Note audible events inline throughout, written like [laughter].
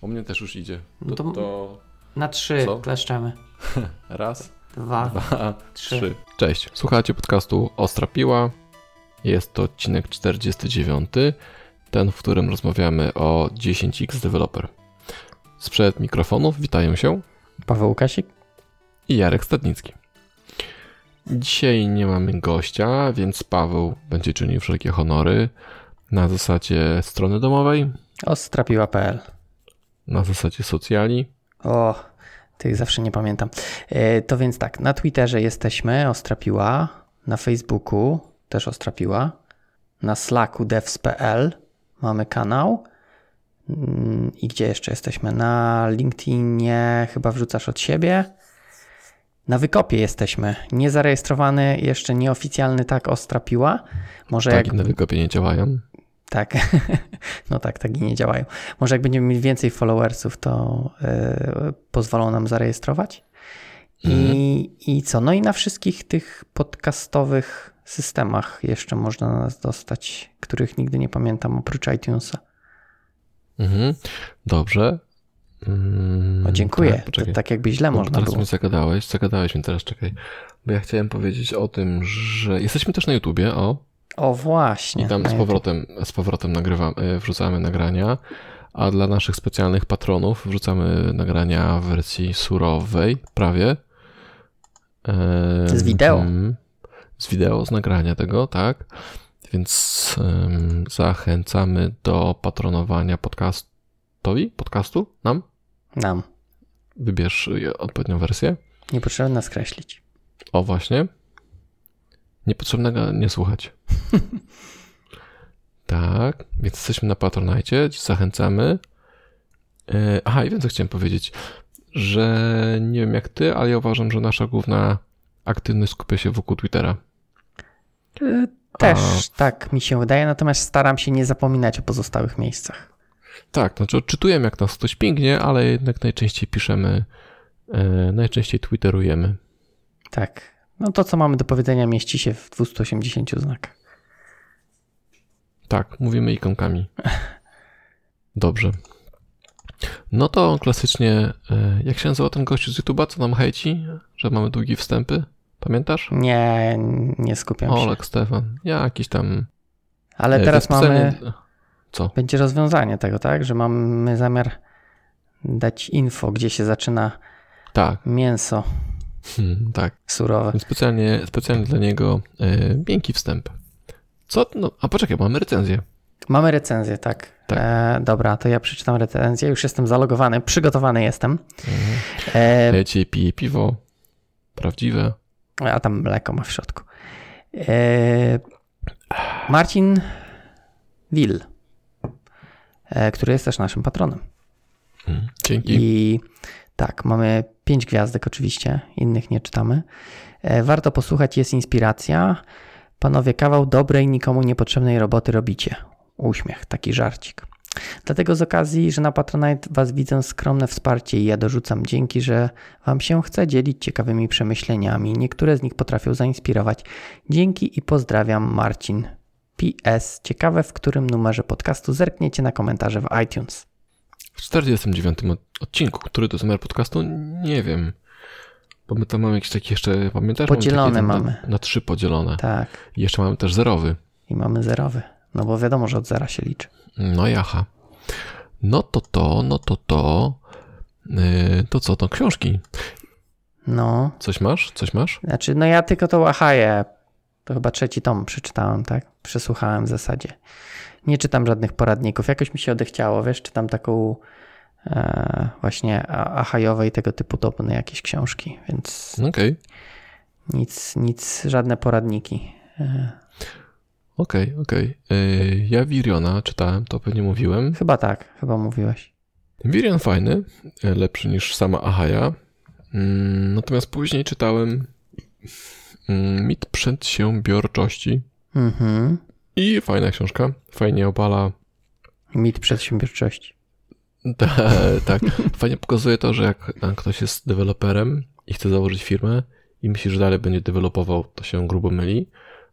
U mnie też już idzie. No To, to- to Na trzy Co? kleszczemy. [laughs] raz, Dwa, dwa, trzy. trzy. Cześć, słuchajcie podcastu Ostra Piła. Jest to odcinek 49, ten, w którym rozmawiamy o 10x Developer. Sprzed mikrofonów witają się Paweł Łukasik? i Jarek Stadnicki. Dzisiaj nie mamy gościa, więc Paweł będzie czynił wszelkie honory na zasadzie strony domowej, Ostrapiła.pl na zasadzie socjali. O, tych zawsze nie pamiętam. E, To więc tak, na Twitterze jesteśmy Ostrapiła, na Facebooku też Ostrapiła, na Slacku devs.pl mamy kanał Mm, i gdzie jeszcze jesteśmy? Na LinkedInie chyba wrzucasz od siebie. Na Wykopie jesteśmy. Niezarejestrowany, jeszcze nieoficjalny tak Ostrapiła. Może Tak, jak inne wykopie nie działają. Tak, [laughs] no tak, tak i nie działają. Może jak będziemy mieć więcej followersów, to yy, pozwolą nam zarejestrować. I, I co? No i na wszystkich tych podcastowych systemach jeszcze można nas dostać, których nigdy nie pamiętam, oprócz iTunesa. Mhm. Dobrze. Mm, O, dziękuję. Tak, to, tak jakby źle można teraz było. mnie zagadałeś, zagadałeś mnie teraz, czekaj. Bo ja chciałem powiedzieć o tym, że jesteśmy też na YouTubie, o. O właśnie. I tam z powrotem, z powrotem nagrywam, e, wrzucamy nagrania, a dla naszych specjalnych patronów wrzucamy nagrania w wersji surowej, prawie. E, Z wideo. mhm. Z wideo, z nagrania tego, tak. Więc zachęcamy do patronowania podcastowi, podcastu, nam. Nam. Wybierz odpowiednią wersję. Nie potrzeba nas kreślić. O, właśnie. Niepotrzebnego nie słuchać. [laughs] tak, więc jesteśmy na Patronite, zachęcamy. E, Aha, i więcej chciałem powiedzieć, że nie wiem jak ty, ale ja uważam, że nasza główna aktywność skupia się wokół Twittera. Yy, Też tak mi się wydaje, natomiast staram się nie zapominać o pozostałych miejscach. Tak, znaczy odczytujemy jak nas ktoś pięknie, ale jednak najczęściej piszemy, e, najczęściej twitterujemy. Tak. No to, co mamy do powiedzenia, mieści się w 280 znakach. Tak, mówimy ikonkami. Dobrze. No to klasycznie, e, jak się nazywa ten gościu z YouTube'a, co nam hejci, że mamy długie wstępy? Pamiętasz? Nie, nie skupiam się. Olek, Stefan, jakiś tam... Ale e, teraz jest mamy, Co? będzie rozwiązanie tego, tak? Że mamy zamiar dać info, gdzie się zaczyna Tak, mięso hmm, tak. surowe. Specjalnie, specjalnie dla niego e, miękki wstęp. Co? No, a poczekaj, mamy recenzję. Mamy recenzję, tak. Tak. E, dobra, to ja przeczytam recenzję. Już jestem zalogowany, przygotowany jestem. Mhm. E, dzisiaj piję piwo. Prawdziwe. a tam mleko ma w środku. E, Marcin Will, e, który jest też naszym patronem. Mm, Dzięki. I tak, mamy pięć gwiazdek oczywiście, innych nie czytamy. E, Warto posłuchać, jest inspiracja. Panowie, kawał dobrej, nikomu niepotrzebnej roboty robicie. Uśmiech, taki żarcik. Dlatego z okazji, że na Patronite Was widzę skromne wsparcie i ja dorzucam dzięki, że Wam się chce dzielić ciekawymi przemyśleniami. Niektóre z nich potrafią zainspirować. Dzięki i pozdrawiam Marcin. PS. Ciekawe, w którym numerze podcastu zerkniecie na komentarze w iTunes. W 49 od- odcinku, który to jest numer podcastu, nie wiem. Bo my tam mamy jakieś takie jeszcze, pamiętasz? Podzielone tam mamy. Na, na trzy podzielone. Tak. I jeszcze mamy też zerowy. I mamy zerowy. No bo wiadomo, że od zera się liczy. No jaha. No to to, no to to. Yy, to co, to książki. No, Coś masz? Coś masz? znaczy, no ja tylko to Ahaję, to chyba trzeci tom przeczytałem, tak? Przesłuchałem w zasadzie. Nie czytam żadnych poradników. Jakoś mi się odechciało, wiesz, czytam taką e, właśnie Ahajowe i tego typu podobne jakieś książki, więc Okej, nic, nic, żadne poradniki. E, okej, okej. Yy, Ja Wiriona czytałem, to pewnie mówiłem. chyba tak, chyba mówiłeś. Wirion fajny, yy, lepszy niż sama Ahaja. Mm, Natomiast później czytałem mm, Mit przedsiębiorczości. Mhm. I fajna książka. Fajnie obala Mit przedsiębiorczości. [laughs] Ta, tak. Fajnie pokazuje to, że jak ktoś jest deweloperem i chce założyć firmę i myśli, że dalej będzie dewelopował, to się grubo myli.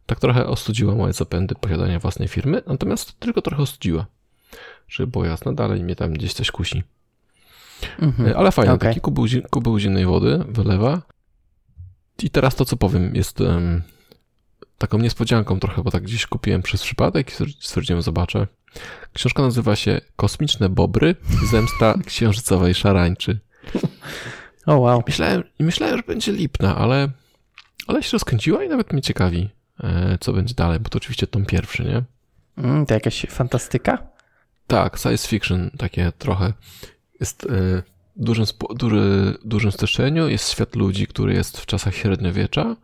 Tak trochę ostudziła moje zapędy posiadania własnej firmy, natomiast tylko trochę ostudziła. Żeby było jasne, dalej mnie tam gdzieś coś kusi. Mhm. Ale fajny, Okej. taki kubeł, zi- kubeł zimnej wody wylewa. I teraz to, co powiem, jest em, taką niespodzianką trochę, bo tak gdzieś kupiłem przez przypadek i stwier- stwierdziłem, zobaczę. Książka nazywa się Kosmiczne Bobry Zemsta [laughs] Księżycowej Szarańczy. O wow. Myślałem, myślałem, że będzie lipna, ale, ale się rozkręciła i nawet mnie ciekawi, e, co będzie dalej, bo to oczywiście tom pierwszy, nie? Mm, to jakaś fantastyka? Tak, science fiction takie trochę. Jest e, w dużym, duży, dużym streszczeniu, jest świat ludzi, który jest w czasach średniowiecza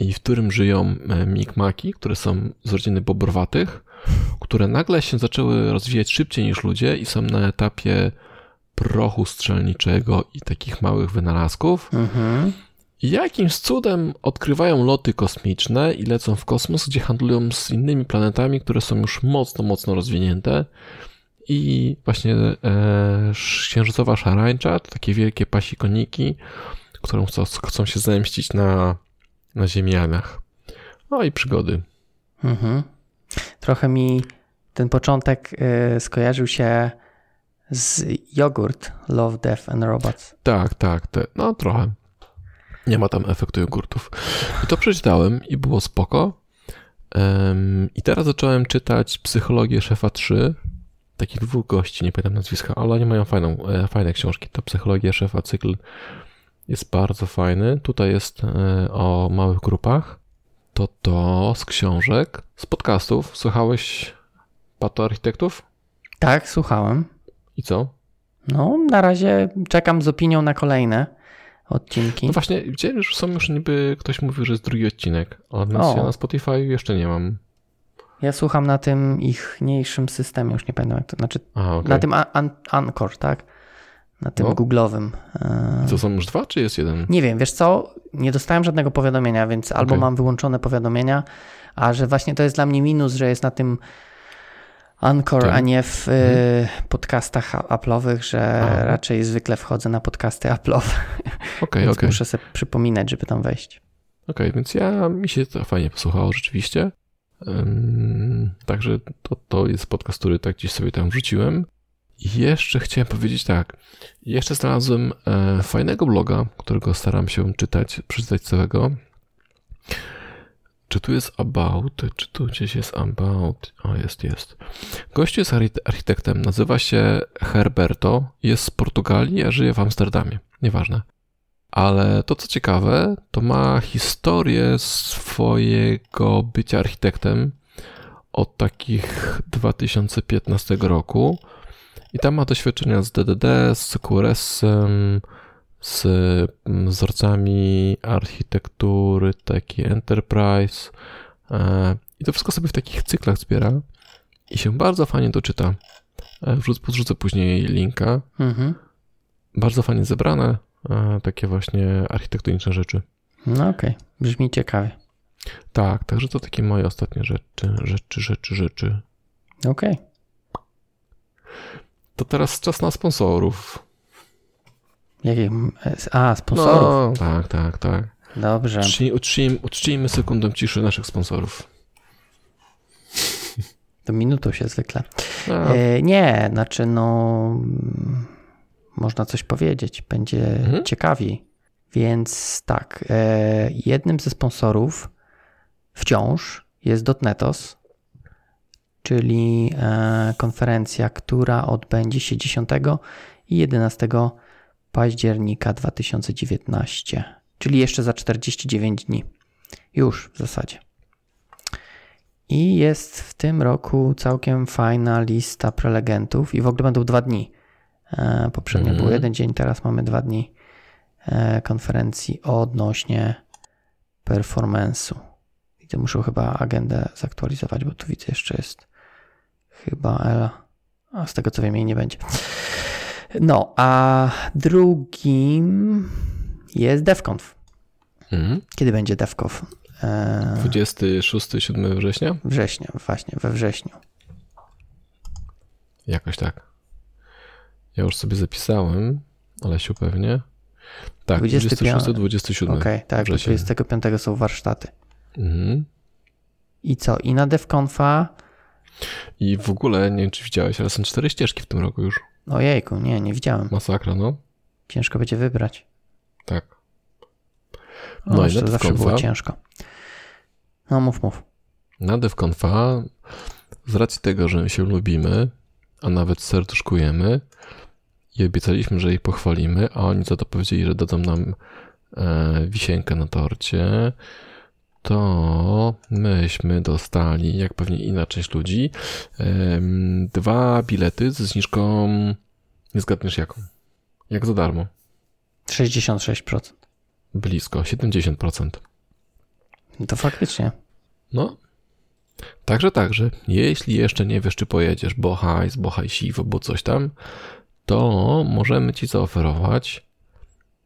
i w którym żyją e, mikmaki, które są z rodziny bobrowatych, które nagle się zaczęły rozwijać szybciej niż ludzie i są na etapie prochu strzelniczego i takich małych wynalazków. Mhm. Jakimś cudem odkrywają loty kosmiczne i lecą w kosmos, gdzie handlują z innymi planetami, które są już mocno, mocno rozwinięte. I właśnie e, księżycowa szarańcza to takie wielkie pasikoniki, które chcą, chcą się zemścić na, na ziemianach. No i przygody. Mhm. Trochę mi ten początek y, skojarzył się z jogurt Love, Death and Robots. Tak, tak, te, no trochę. Nie ma tam efektu jogurtów. I to przeczytałem i było spoko. Em, I teraz zacząłem czytać Psychologię Szefa 3. Takich dwóch gości, nie pamiętam nazwiska, ale oni mają fajną, e, fajne książki. Ta Psychologia Szefa cykl jest bardzo fajny. Tutaj jest e, o małych grupach. To to z książek, z podcastów. Słuchałeś Pato Architektów? Tak, słuchałem. I co? No, na razie czekam z opinią na kolejne odcinki. No właśnie, widziałem, że są już niby, ktoś mówił, że jest drugi odcinek, O. ja na Spotify jeszcze nie mam. Ja słucham na tym ich mniejszym systemie, już nie pamiętam jak to, znaczy okej. na tym An- An- Anchor, tak? Na tym No. Google'owym. E, To są już dwa, czy jest jeden? Nie wiem, wiesz co, nie dostałem żadnego powiadomienia, więc albo Okej. mam wyłączone powiadomienia, a że właśnie to jest dla mnie minus, że jest na tym Anchor, Tak. a nie w y, podcastach a- Apple'owych, że Aha. raczej zwykle wchodzę na podcasty Apple'owe, Okej, [laughs] więc okej. muszę sobie przypominać, żeby tam wejść. Okej, więc ja, mi się to fajnie posłuchało rzeczywiście. Ym, także to, to jest podcast, który tak gdzieś sobie tam wrzuciłem. Jeszcze chciałem powiedzieć tak. Jeszcze znalazłem e, fajnego bloga, którego staram się czytać, przeczytać całego. Czy tu jest about? Czy tu gdzieś jest about? O, jest, jest. Gościu jest archite- architektem, nazywa się Herberto, jest z Portugalii, a żyje w Amsterdamie. Nieważne. Ale to, co ciekawe, to ma historię swojego bycia architektem od takich 2015 roku. I tam ma doświadczenia z DDD, z QRS-em, z mm, wzorcami architektury, taki enterprise. E, I to wszystko sobie w takich cyklach zbiera i się bardzo fajnie doczyta. E, podrzucę później linka. Mhm. Bardzo fajnie zebrane, e, takie właśnie architektoniczne rzeczy. No okej, brzmi ciekawie. Tak, także to takie moje ostatnie rzeczy, rzeczy, rzeczy, rzeczy. Okej. To teraz czas na sponsorów. Jakich? A, sponsorów. No, tak, tak, tak. Dobrze. Uczcij, uczcijmy, uczcijmy sekundę ciszy naszych sponsorów. To minutą się zwykle. A, E, nie, znaczy no można coś powiedzieć, będzie Mhm. ciekawiej. Więc tak, e, jednym ze sponsorów wciąż jest Dotnetos, czyli e, konferencja, która odbędzie się 10 i 11 października 2019, czyli jeszcze za 49 dni. Już w zasadzie. I jest w tym roku całkiem fajna lista prelegentów i w ogóle będą dwa dni. E, Poprzednio Mhm. był jeden dzień, teraz mamy dwa dni e, konferencji odnośnie performance'u. I to muszę chyba agendę zaktualizować, bo tu widzę jeszcze jest chyba Ela. A z tego co wiem jej nie będzie. No, a drugim jest DevConf. mhm. Kiedy będzie DevConf? E, 26-7 września? września, właśnie, we wrześniu. Jakoś tak. Ja już sobie zapisałem, ale się pewnie. Tak, 25. 26-27. Okej, tak, do wrzesień. 25 są warsztaty. Mhm. I co? I na DevConfa I w ogóle, nie wiem czy widziałeś, ale są cztery ścieżki w tym roku już. Ojejku, nie, nie widziałem. Masakra, no. Ciężko będzie wybrać. Tak. No, No i to zawsze było ciężko. No mów, mów. Na DevConfa, z racji tego, że się lubimy, a nawet serduszkujemy i obiecaliśmy, że ich pochwalimy, a oni za to powiedzieli, że dadzą nam e, wisienkę na torcie, to myśmy dostali, jak pewnie inna część ludzi, dwa bilety ze zniżką, nie zgadniesz jaką, jak za darmo, 66%. blisko, 70%. No to faktycznie. No. Także, także, jeśli jeszcze nie wiesz, czy pojedziesz, bo hajs, bo hajsiwo, bo coś tam, to możemy ci zaoferować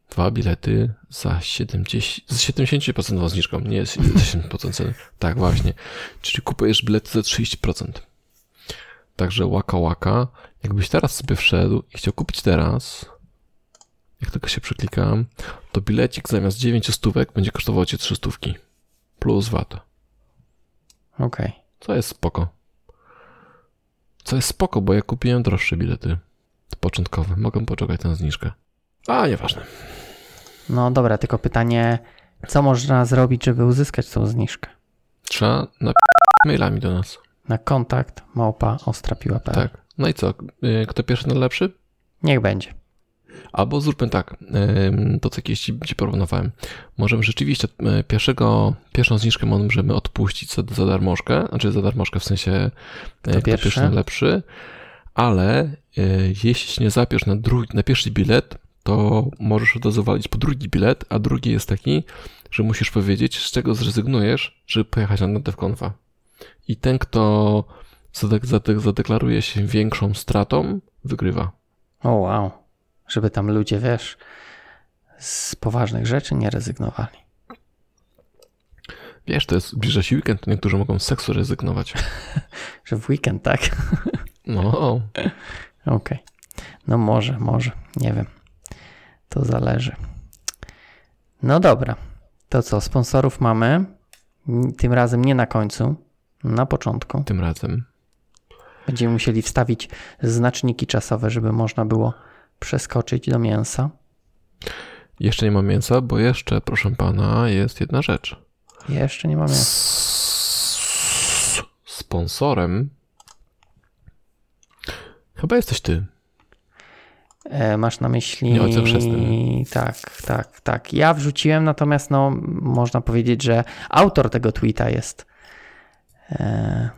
dwa bilety za 70, z 70% zniżką, nie z 70% ceny. Tak, właśnie. Czyli kupujesz bilety za 30%. Także łaka łaka. Jakbyś teraz sobie wszedł i chciał kupić teraz, jak tylko się przeklikam, to bilecik zamiast 9 stówek będzie kosztował cię 3 stówki. Plus VAT. Okej. Co jest spoko. Co jest spoko, bo ja kupiłem droższe bilety. Początkowe. Mogę poczekać na zniżkę. A, nieważne. No dobra, tylko pytanie, co można zrobić, żeby uzyskać tą zniżkę? Trzeba napisać [laughs] mailami do nas. Na kontakt małpa ostrapiła.pl. Tak. No i co? Y, Kto pierwszy, ten lepszy? Niech będzie. Albo zróbmy tak, to co kiedyś ci, ci porównywałem. Możemy rzeczywiście y, pierwszego, pierwszą zniżkę możemy odpuścić za, za darmożkę, znaczy za darmożkę w sensie y, kto pierwszy? pierwszy, ten lepszy, ale jeśli się nie zapiesz na, drugi, na pierwszy bilet, to możesz odezwalić po drugi bilet, a drugi jest taki, że musisz powiedzieć, z czego zrezygnujesz, żeby pojechać na DevConfa. I ten, kto zadek- zadek- zadeklaruje się większą stratą, wygrywa. O wow. Żeby tam ludzie, wiesz, z poważnych rzeczy nie rezygnowali. Wiesz, to jest, zbliża się weekend, to niektórzy mogą z seksu rezygnować. [laughs] Że w weekend, tak? No, Okej. No może, może. Nie wiem. To zależy. No dobra. To co, sponsorów mamy. Tym razem nie na końcu, na początku. tym razem. Będziemy musieli wstawić znaczniki czasowe, żeby można było przeskoczyć do mięsa. Jeszcze nie ma mięsa, bo jeszcze, proszę pana, jest jedna rzecz. Jeszcze nie ma mięsa. S- Sponsorem chyba jesteś ty. E, masz na myśli. Nie, ojcem chrzestnym. Tak, tak, tak. Ja wrzuciłem, natomiast no, można powiedzieć, że autor tego tweeta jest e,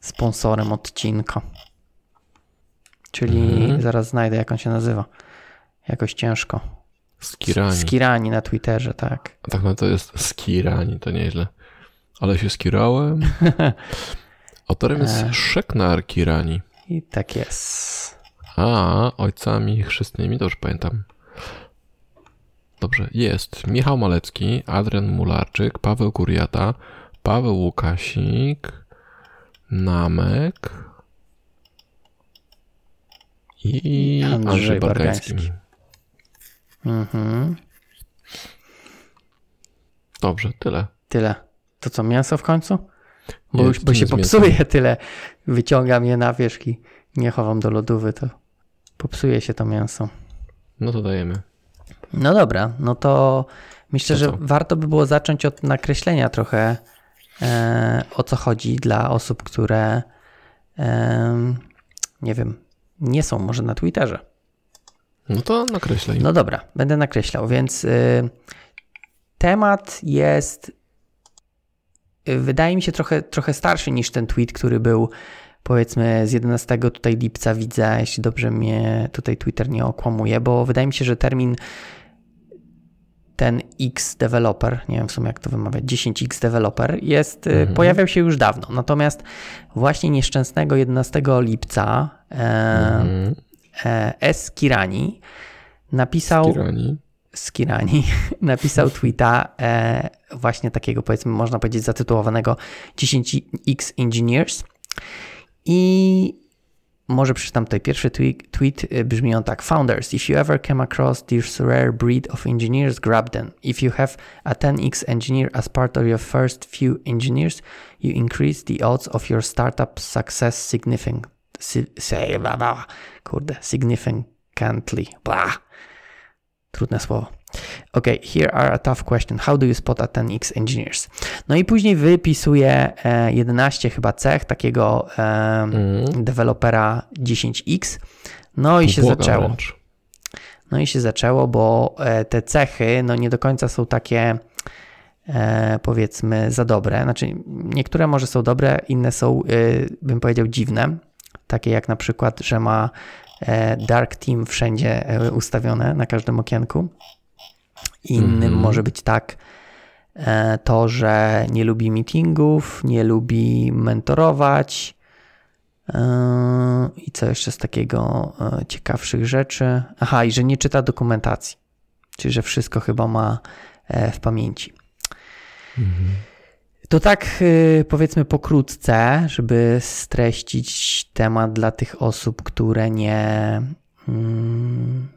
sponsorem odcinka. Czyli Mhm. zaraz znajdę, jak on się nazywa. Jakoś ciężko. Skirani. Skirani na Twitterze, tak. A tak no to jest skirani, to nieźle. Ale się skirałem. [laughs] Autorem jest E. Szeknar Kirani. I tak jest. A ojcami chrzestnymi, dobrze pamiętam. Dobrze, jest Michał Malecki, Adrian Mularczyk, Paweł Kuriata, Paweł Łukasik, Namek i Andrzej Andrzej, Bargański. Bargański. Mhm. Dobrze, tyle. Tyle. To co, mięso w końcu? Bo, Nie, już, bo się mięsem. popsuje tyle. Wyciągam je na wierzch i nie chowam do lodówy, to popsuje się to mięso. No to dajemy. No dobra, no to myślę, To że warto by było zacząć od nakreślenia trochę e, o co chodzi dla osób, które e, nie wiem, nie są może na Twitterze. No to nakreślaj. No dobra, będę nakreślał, więc y, temat jest y, wydaje mi się trochę, trochę starszy niż ten tweet, który był powiedzmy z 11 tutaj lipca widzę, jeśli dobrze mnie tutaj Twitter nie okłamuje, bo wydaje mi się, że termin ten X developer, nie wiem w sumie jak to wymawiać, 10X developer jest, y, Mhm. pojawiał się już dawno. Natomiast właśnie nieszczęsnego 11 lipca e, Mhm. e, S. Kirani napisał Skirani. Skirani [laughs] napisał tweeta e, właśnie takiego powiedzmy można powiedzieć zatytułowanego 10x Engineers i może przeczytam tutaj pierwszy tweet, tweet, brzmi on tak. Founders, if you ever came across this rare breed of engineers, grab them. If you have a 10x engineer as part of your first few engineers, you increase the odds of your startup success significant, say, blah, blah, kurde, significantly. Blah. Trudne słowo. Ok, here are a tough question. How do you spot a 10x engineers? No i później wypisuje 11 chyba cech takiego mm. dewelopera 10x. No i się zaczęło. Wręcz. No i się zaczęło, bo e, te cechy no nie do końca są takie e, powiedzmy za dobre. Znaczy niektóre może są dobre, inne są e, bym powiedział dziwne. Takie jak na przykład, że ma Dark Team wszędzie ustawione na każdym okienku. Innym mm. może być tak e, to, że nie lubi meetingów, nie lubi mentorować. E, I co jeszcze z takiego e, ciekawszych rzeczy? Aha, i że nie czyta dokumentacji, czyli że wszystko chyba ma w pamięci. Mm. To tak powiedzmy pokrótce, żeby streścić temat dla tych osób, które nie. Mm,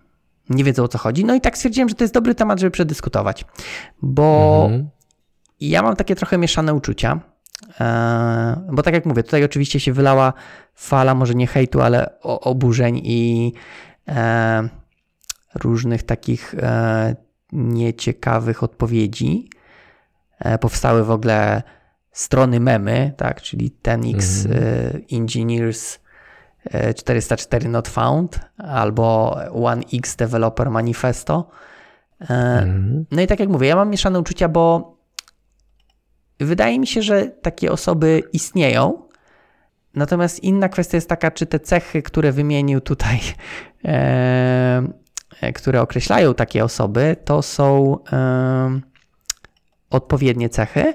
nie wiedzą o co chodzi. No i tak stwierdziłem, że to jest dobry temat, żeby przedyskutować, bo mhm. ja mam takie trochę mieszane uczucia. E, bo tak jak mówię, tutaj oczywiście się wylała fala, może nie hejtu, ale oburzeń i e, różnych takich e, nieciekawych odpowiedzi. Powstały w ogóle strony memy, tak, czyli 10x mhm. Engineers 404 not found albo 1x developer manifesto. Mhm. No i tak jak mówię, ja mam mieszane uczucia, bo wydaje mi się, że takie osoby istnieją. Natomiast inna kwestia jest taka, czy te cechy, które wymienił tutaj, e, które określają takie osoby, to są e, odpowiednie cechy.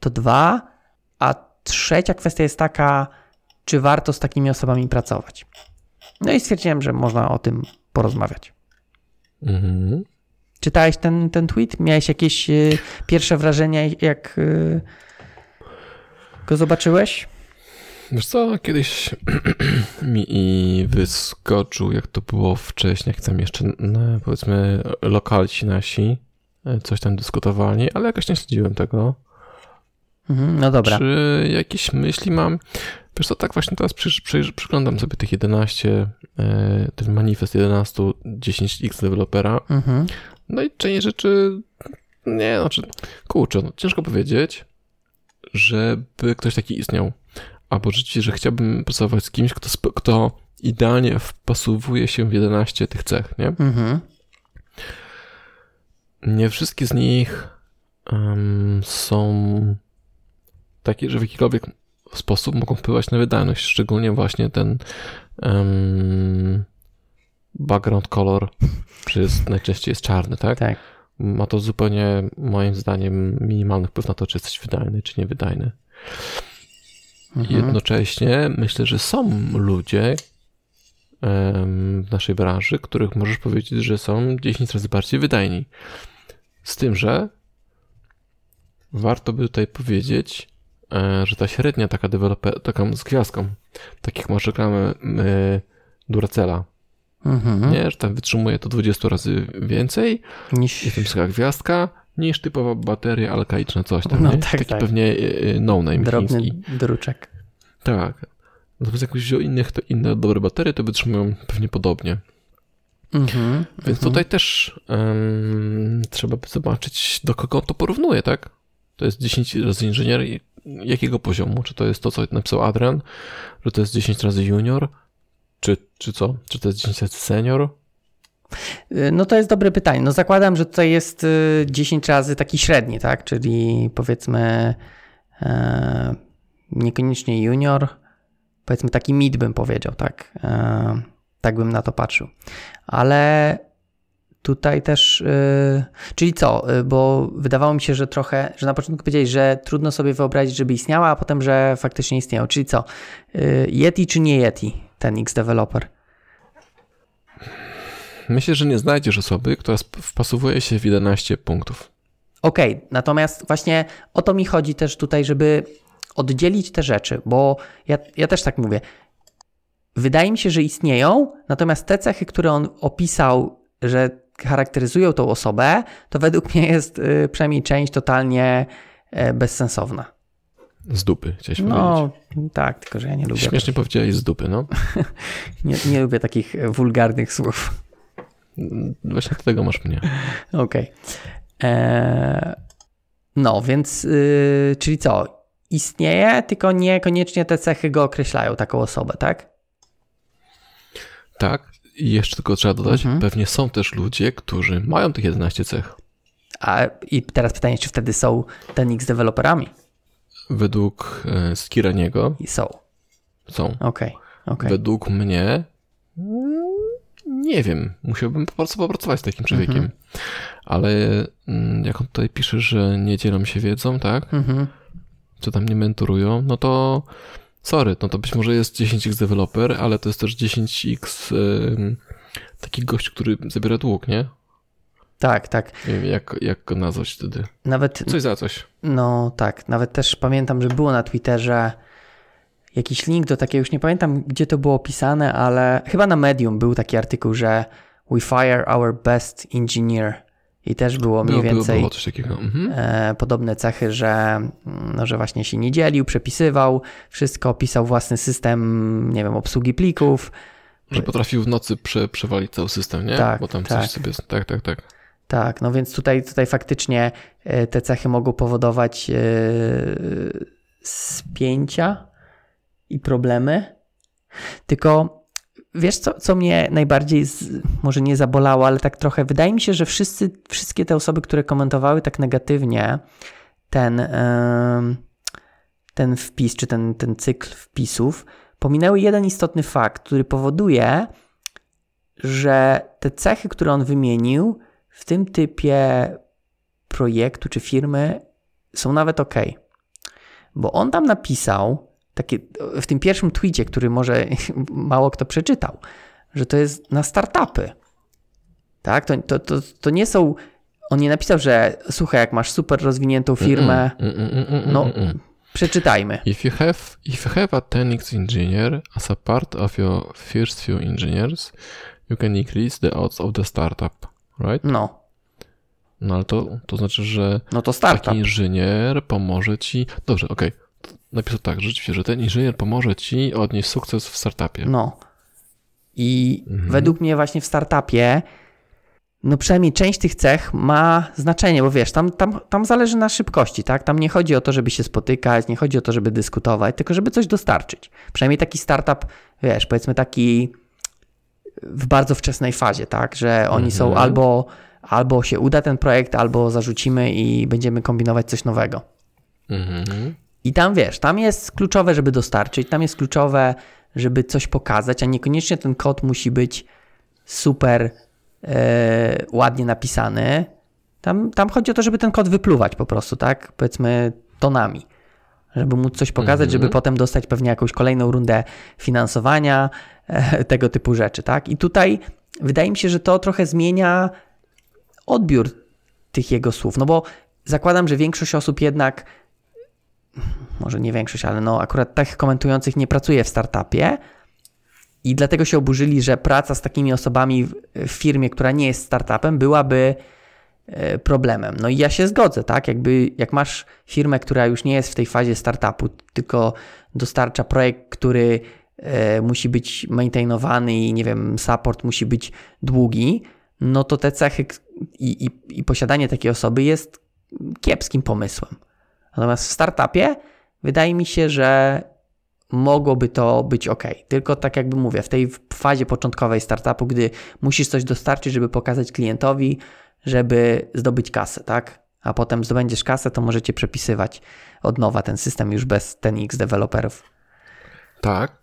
To dwa. A trzecia kwestia jest taka, czy warto z takimi osobami pracować. No i stwierdziłem, że można o tym porozmawiać. Mhm. Czytałeś ten, ten tweet? Miałeś jakieś y, pierwsze wrażenia, jak y, go zobaczyłeś? Wiesz co, kiedyś [clears throat] mi wyskoczył, jak to było wcześniej, jak tam jeszcze, no, powiedzmy, lokalci nasi coś tam dyskutowali, ale jakoś nie śledziłem tego. Mhm, no dobra. Czy jakieś myśli mam? Wiesz co, tak właśnie teraz przy, przy, przyglądam sobie tych 11, e, ten manifest 11, 10x dewelopera. Mhm. No i część rzeczy, nie, znaczy, kurczę, no, ciężko powiedzieć, żeby ktoś taki istniał. Albo rzeczywiście, że chciałbym pracować z kimś, kto, kto idealnie wpasowuje się w 11 tych cech, nie? Mhm. Nie wszystkie z nich um, są takie, że w jakikolwiek sposób mogą wpływać na wydajność, szczególnie właśnie ten um, background color, czy jest, najczęściej jest czarny, tak? Tak. Ma to zupełnie, moim zdaniem, minimalny wpływ na to, czy jesteś wydajny, czy niewydajny. Mhm. Jednocześnie myślę, że są ludzie um, w naszej branży, których możesz powiedzieć, że są 10 razy bardziej wydajni. Z tym, że warto by tutaj powiedzieć, E, że ta średnia taka deweloper, taka z gwiazdką, takich masz reklamy e, Duracella, mhm. nie, że tam wytrzymuje to 20 razy więcej niż jest tym gwiazdka, niż typowa bateria alkaiczna, coś tam, no, nie? Tak, Taki tak. pewnie e, no-name Drobny chiński. druczek. Tak. Natomiast jak wziął innych, to inne dobre baterie, to wytrzymują pewnie podobnie. Mhm, Więc mhm. tutaj też um, trzeba by zobaczyć, do kogo to porównuje, tak? To jest 10 razy inżynier jakiego poziomu? Czy to jest to, co napisał Adrian? Że to jest 10 razy junior? Czy, czy co? Czy to jest 10 razy senior? Y, no to jest dobre pytanie. No zakładam, że tutaj jest 10 y, razy taki średni, tak? Czyli powiedzmy e, niekoniecznie junior, powiedzmy taki mid bym powiedział, tak? E, tak bym na to patrzył. Ale tutaj też, yy, czyli co, yy, bo wydawało mi się, że trochę, że na początku powiedziałeś, że trudno sobie wyobrazić, żeby istniała, a potem, że faktycznie istniało. Czyli co, yy, Yeti czy nie Yeti, ten X-Developer? Myślę, że nie znajdziesz osoby, która wpasowuje się w 11 punktów. Okej, okay, natomiast właśnie o to mi chodzi też tutaj, żeby oddzielić te rzeczy, bo ja, ja też tak mówię. Wydaje mi się, że istnieją, natomiast te cechy, które on opisał, że charakteryzują tą osobę, to według mnie jest y, przynajmniej część totalnie e, bezsensowna. Z dupy, chciałeś No, powiedzieć. tak, tylko że ja nie lubię. Śmiesznie powiedziałeś z dupy, no. [laughs] Nie, nie lubię takich e, wulgarnych słów. Właśnie do tego masz mnie. Okej. Eee, No, więc, yy, czyli co? Istnieje, tylko niekoniecznie te cechy go określają, taką osobę, tak? Tak, i jeszcze tylko trzeba dodać, Mhm. pewnie są też ludzie, którzy mają tych 11 cech. A, I teraz pytanie, czy wtedy są ten X deweloperami? Według e, Skiraniego I są. są. Okej, okej. Według mnie nie wiem, musiałbym po prostu popracować z takim człowiekiem. Mhm. Ale mm, jak on tutaj pisze, że nie dzielą się wiedzą, tak? Mhm. Co tam nie mentorują, no to sorry, no to być może jest 10x developer, ale to jest też 10x ym, taki gość, który zabiera dług, nie? Tak, tak. Nie wiem, jak, jak go nazwać wtedy. Nawet, Coś za coś. no tak, nawet też pamiętam, że było na Twitterze jakiś link do takiego, już nie pamiętam gdzie to było opisane, ale chyba na Medium był taki artykuł, że we fire our best engineer i też było mniej Było, było, więcej było takiego. Mhm. e, podobne cechy, że, mm, no, że właśnie się nie dzielił, przepisywał, wszystko opisał własny system, nie wiem, obsługi plików. Że potrafił w nocy prze, przewalić cały system, nie? Tak, Bo tam tak. coś sobie... Tak, tak, tak. Tak, no więc tutaj, tutaj faktycznie e, te cechy mogą powodować e, spięcia i problemy. Tylko wiesz, co, co mnie najbardziej, z, może nie zabolało, ale tak trochę, wydaje mi się, że wszyscy, wszystkie te osoby, które komentowały tak negatywnie ten, ten wpis, czy ten, ten cykl wpisów, pominęły jeden istotny fakt, który powoduje, że te cechy, które on wymienił, w tym typie projektu czy firmy są nawet ok. Bo on tam napisał, takie, w tym pierwszym tweetie, który może [laughs] mało kto przeczytał, że to jest na startupy. Tak? To, to, to, to nie są. On nie napisał, że słuchaj, jak masz super rozwiniętą firmę, Mm, mm, mm, mm, No. przeczytajmy. If you have if you have a 10x engineer as a part of your first few engineers, you can increase the odds of the startup, right? No, No ale to, to znaczy, że no to startup. taki inżynier pomoże ci. Dobrze, okej. Napisał tak, rzeczywiście, że ten inżynier pomoże ci odnieść sukces w startupie. No. I Mhm. według mnie właśnie w startupie, no przynajmniej część tych cech ma znaczenie, bo wiesz, tam, tam, tam zależy na szybkości, tak? Tam nie chodzi o to, żeby się spotykać, nie chodzi o to, żeby dyskutować, tylko żeby coś dostarczyć. Przynajmniej taki startup, wiesz, powiedzmy taki w bardzo wczesnej fazie, tak? Że oni są Mhm. albo, albo się uda ten projekt, albo zarzucimy i będziemy kombinować coś nowego. Mhm. I tam wiesz, tam jest kluczowe, żeby dostarczyć, tam jest kluczowe, żeby coś pokazać, a niekoniecznie ten kod musi być super e, ładnie napisany. Tam, tam chodzi o to, żeby ten kod wypluwać po prostu, tak? Powiedzmy tonami. Żeby móc coś pokazać, Mhm. żeby potem dostać pewnie jakąś kolejną rundę finansowania, e, [laughs] tego typu rzeczy, tak? I tutaj wydaje mi się, że to trochę zmienia odbiór tych jego słów, no bo zakładam, że większość osób jednak może nie większość, ale no akurat tych komentujących nie pracuje w startupie i dlatego się oburzyli, że praca z takimi osobami w, firmie, która nie jest startupem, byłaby e, problemem. No i ja się zgodzę, tak? Jakby jak masz firmę, która już nie jest w tej fazie startupu, tylko dostarcza projekt, który e, musi być maintainowany i nie wiem, support musi być długi, no to te cechy i, i, i posiadanie takiej osoby jest kiepskim pomysłem. Natomiast w startupie wydaje mi się, że mogłoby to być ok. Tylko tak jakby mówię, w tej fazie początkowej startupu, gdy musisz coś dostarczyć, żeby pokazać klientowi, żeby zdobyć kasę, tak? A potem zdobędziesz kasę, to możecie przepisywać od nowa ten system już bez ten X deweloperów. Tak.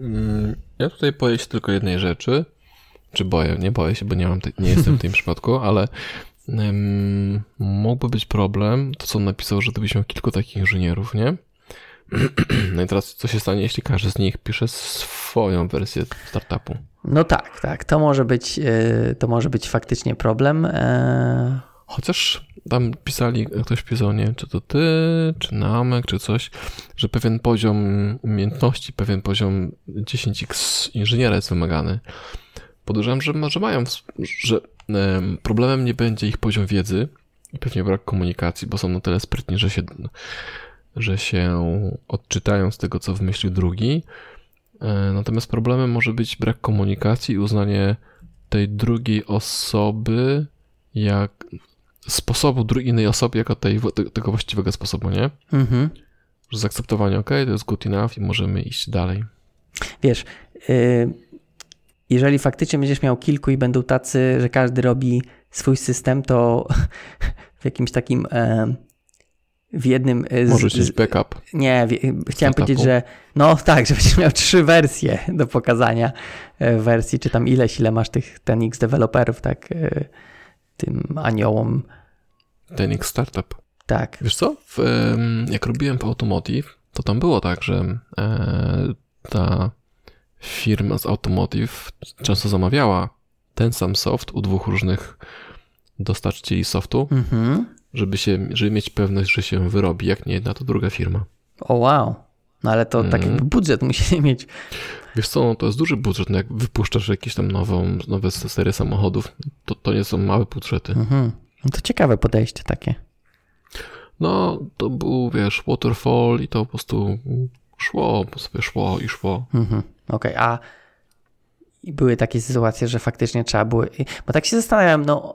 Mm, Ja tutaj boję się tylko jednej rzeczy. Czy boję? Nie boję się, bo nie, mam te, nie jestem w tym przypadku, ale um, mógłby być problem, to co on napisał, że gdybyś miał kilku takich inżynierów, nie? [clears throat] No i teraz co się stanie, jeśli każdy z nich pisze swoją wersję startupu? No tak, tak, to może być, yy, to może być faktycznie problem. Yy, Chociaż tam pisali, ktoś pisał, nie czy to ty, czy Namek, czy coś, że pewien poziom umiejętności, pewien poziom 10x inżyniera jest wymagany. Podejrzewam, że może mają, że problemem nie będzie ich poziom wiedzy i pewnie brak komunikacji, bo są na tyle sprytni, że się, że się odczytają z tego, co wymyślił drugi. E, natomiast problemem może być brak komunikacji i uznanie tej drugiej osoby jak sposobu innej osoby jako tej, tego właściwego sposobu, nie? Mhm. Że zaakceptowanie, ok, to jest good enough i możemy iść dalej. Wiesz, yy, jeżeli faktycznie będziesz miał kilku i będą tacy, że każdy robi swój system, to [laughs] w jakimś takim e, w jednym z, Możesz mieć backup. Nie, w, chciałem powiedzieć, że no [laughs] tak, że będziesz miał trzy wersje do pokazania e, wersji, czy tam ileś, ile masz tych ten X deweloperów, tak, e, tym aniołom. Ten X Startup. Tak. Wiesz co, w, jak robiłem w Automotive, to tam było tak, że e, ta firma z Automotive często zamawiała ten sam soft u dwóch różnych dostarczycieli softu, mhm. żeby, się, żeby mieć pewność, że się wyrobi, jak nie jedna, to druga firma. O wow. No ale to tak mhm. budżet musi mieć. Wiesz co, no to jest duży budżet. No jak wypuszczasz jakieś tam nową, nowe serie samochodów, to, to nie są małe budżety. Mhm. No to ciekawe podejście takie. No, to był, wiesz, waterfall i to po prostu szło, po sobie szło i szło. Mhm. Okej, okay, a były takie sytuacje, że faktycznie trzeba było. Bo tak się zastanawiam, no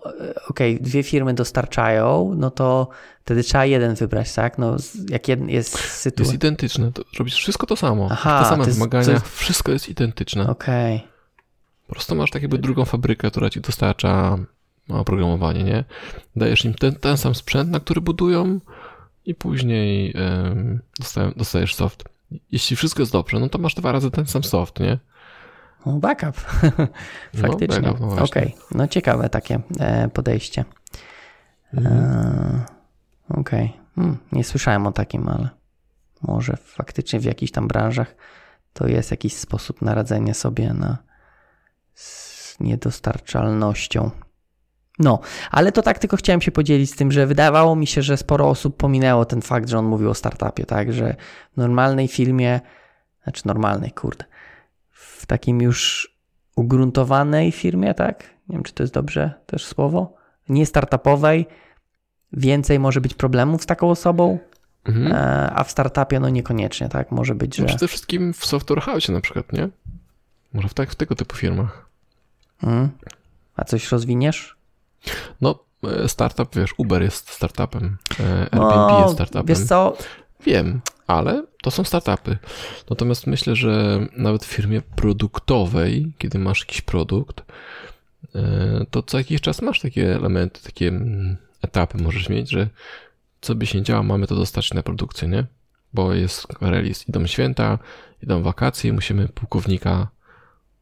okej, okay, dwie firmy dostarczają, no to wtedy trzeba jeden wybrać, tak? No, jak jeden jest sytuacja. Jest identyczne, to robisz wszystko to samo. Aha, te same jest, wymagania, jest... wszystko jest identyczne. Okej. Okay. Po prostu masz tak jakby drugą fabrykę, która ci dostarcza oprogramowanie, nie? Dajesz im ten, ten sam sprzęt, na który budują i później dostajesz soft. Jeśli wszystko jest dobrze, no to masz dwa razy ten sam soft, nie? No, backup. [laughs] Faktycznie. No, no Okej, okay. no ciekawe takie e, podejście. Mhm. E, Okej, okay. hmm, nie słyszałem o takim, ale może faktycznie w jakichś tam branżach to jest jakiś sposób na radzenie sobie na z niedostarczalnością. No, ale to tak tylko chciałem się podzielić z tym, że wydawało mi się, że sporo osób pominęło ten fakt, że on mówił o startupie, tak, że w normalnej filmie, znaczy normalnej, kurde, w takim już ugruntowanej firmie, tak, nie wiem, czy to jest dobrze też słowo, nie startupowej, więcej może być problemów z taką osobą, mhm. E, a w startupie no niekoniecznie, tak, może być, że... No przede wszystkim w software house na przykład, nie? Może w, tak, w tego typu firmach. Mhm. A coś rozwiniesz? No, e, startup, wiesz, Uber jest startupem, e, Airbnb no, jest startupem. Wiesz co? Wiem, ale to są startupy. Natomiast myślę, że nawet w firmie produktowej, kiedy masz jakiś produkt, e, to co jakiś czas masz takie elementy, takie mm, etapy możesz mieć, że co by się działo, mamy to dostać na produkcję, nie? Bo jest release, idą święta, idą wakacje, musimy pułkownika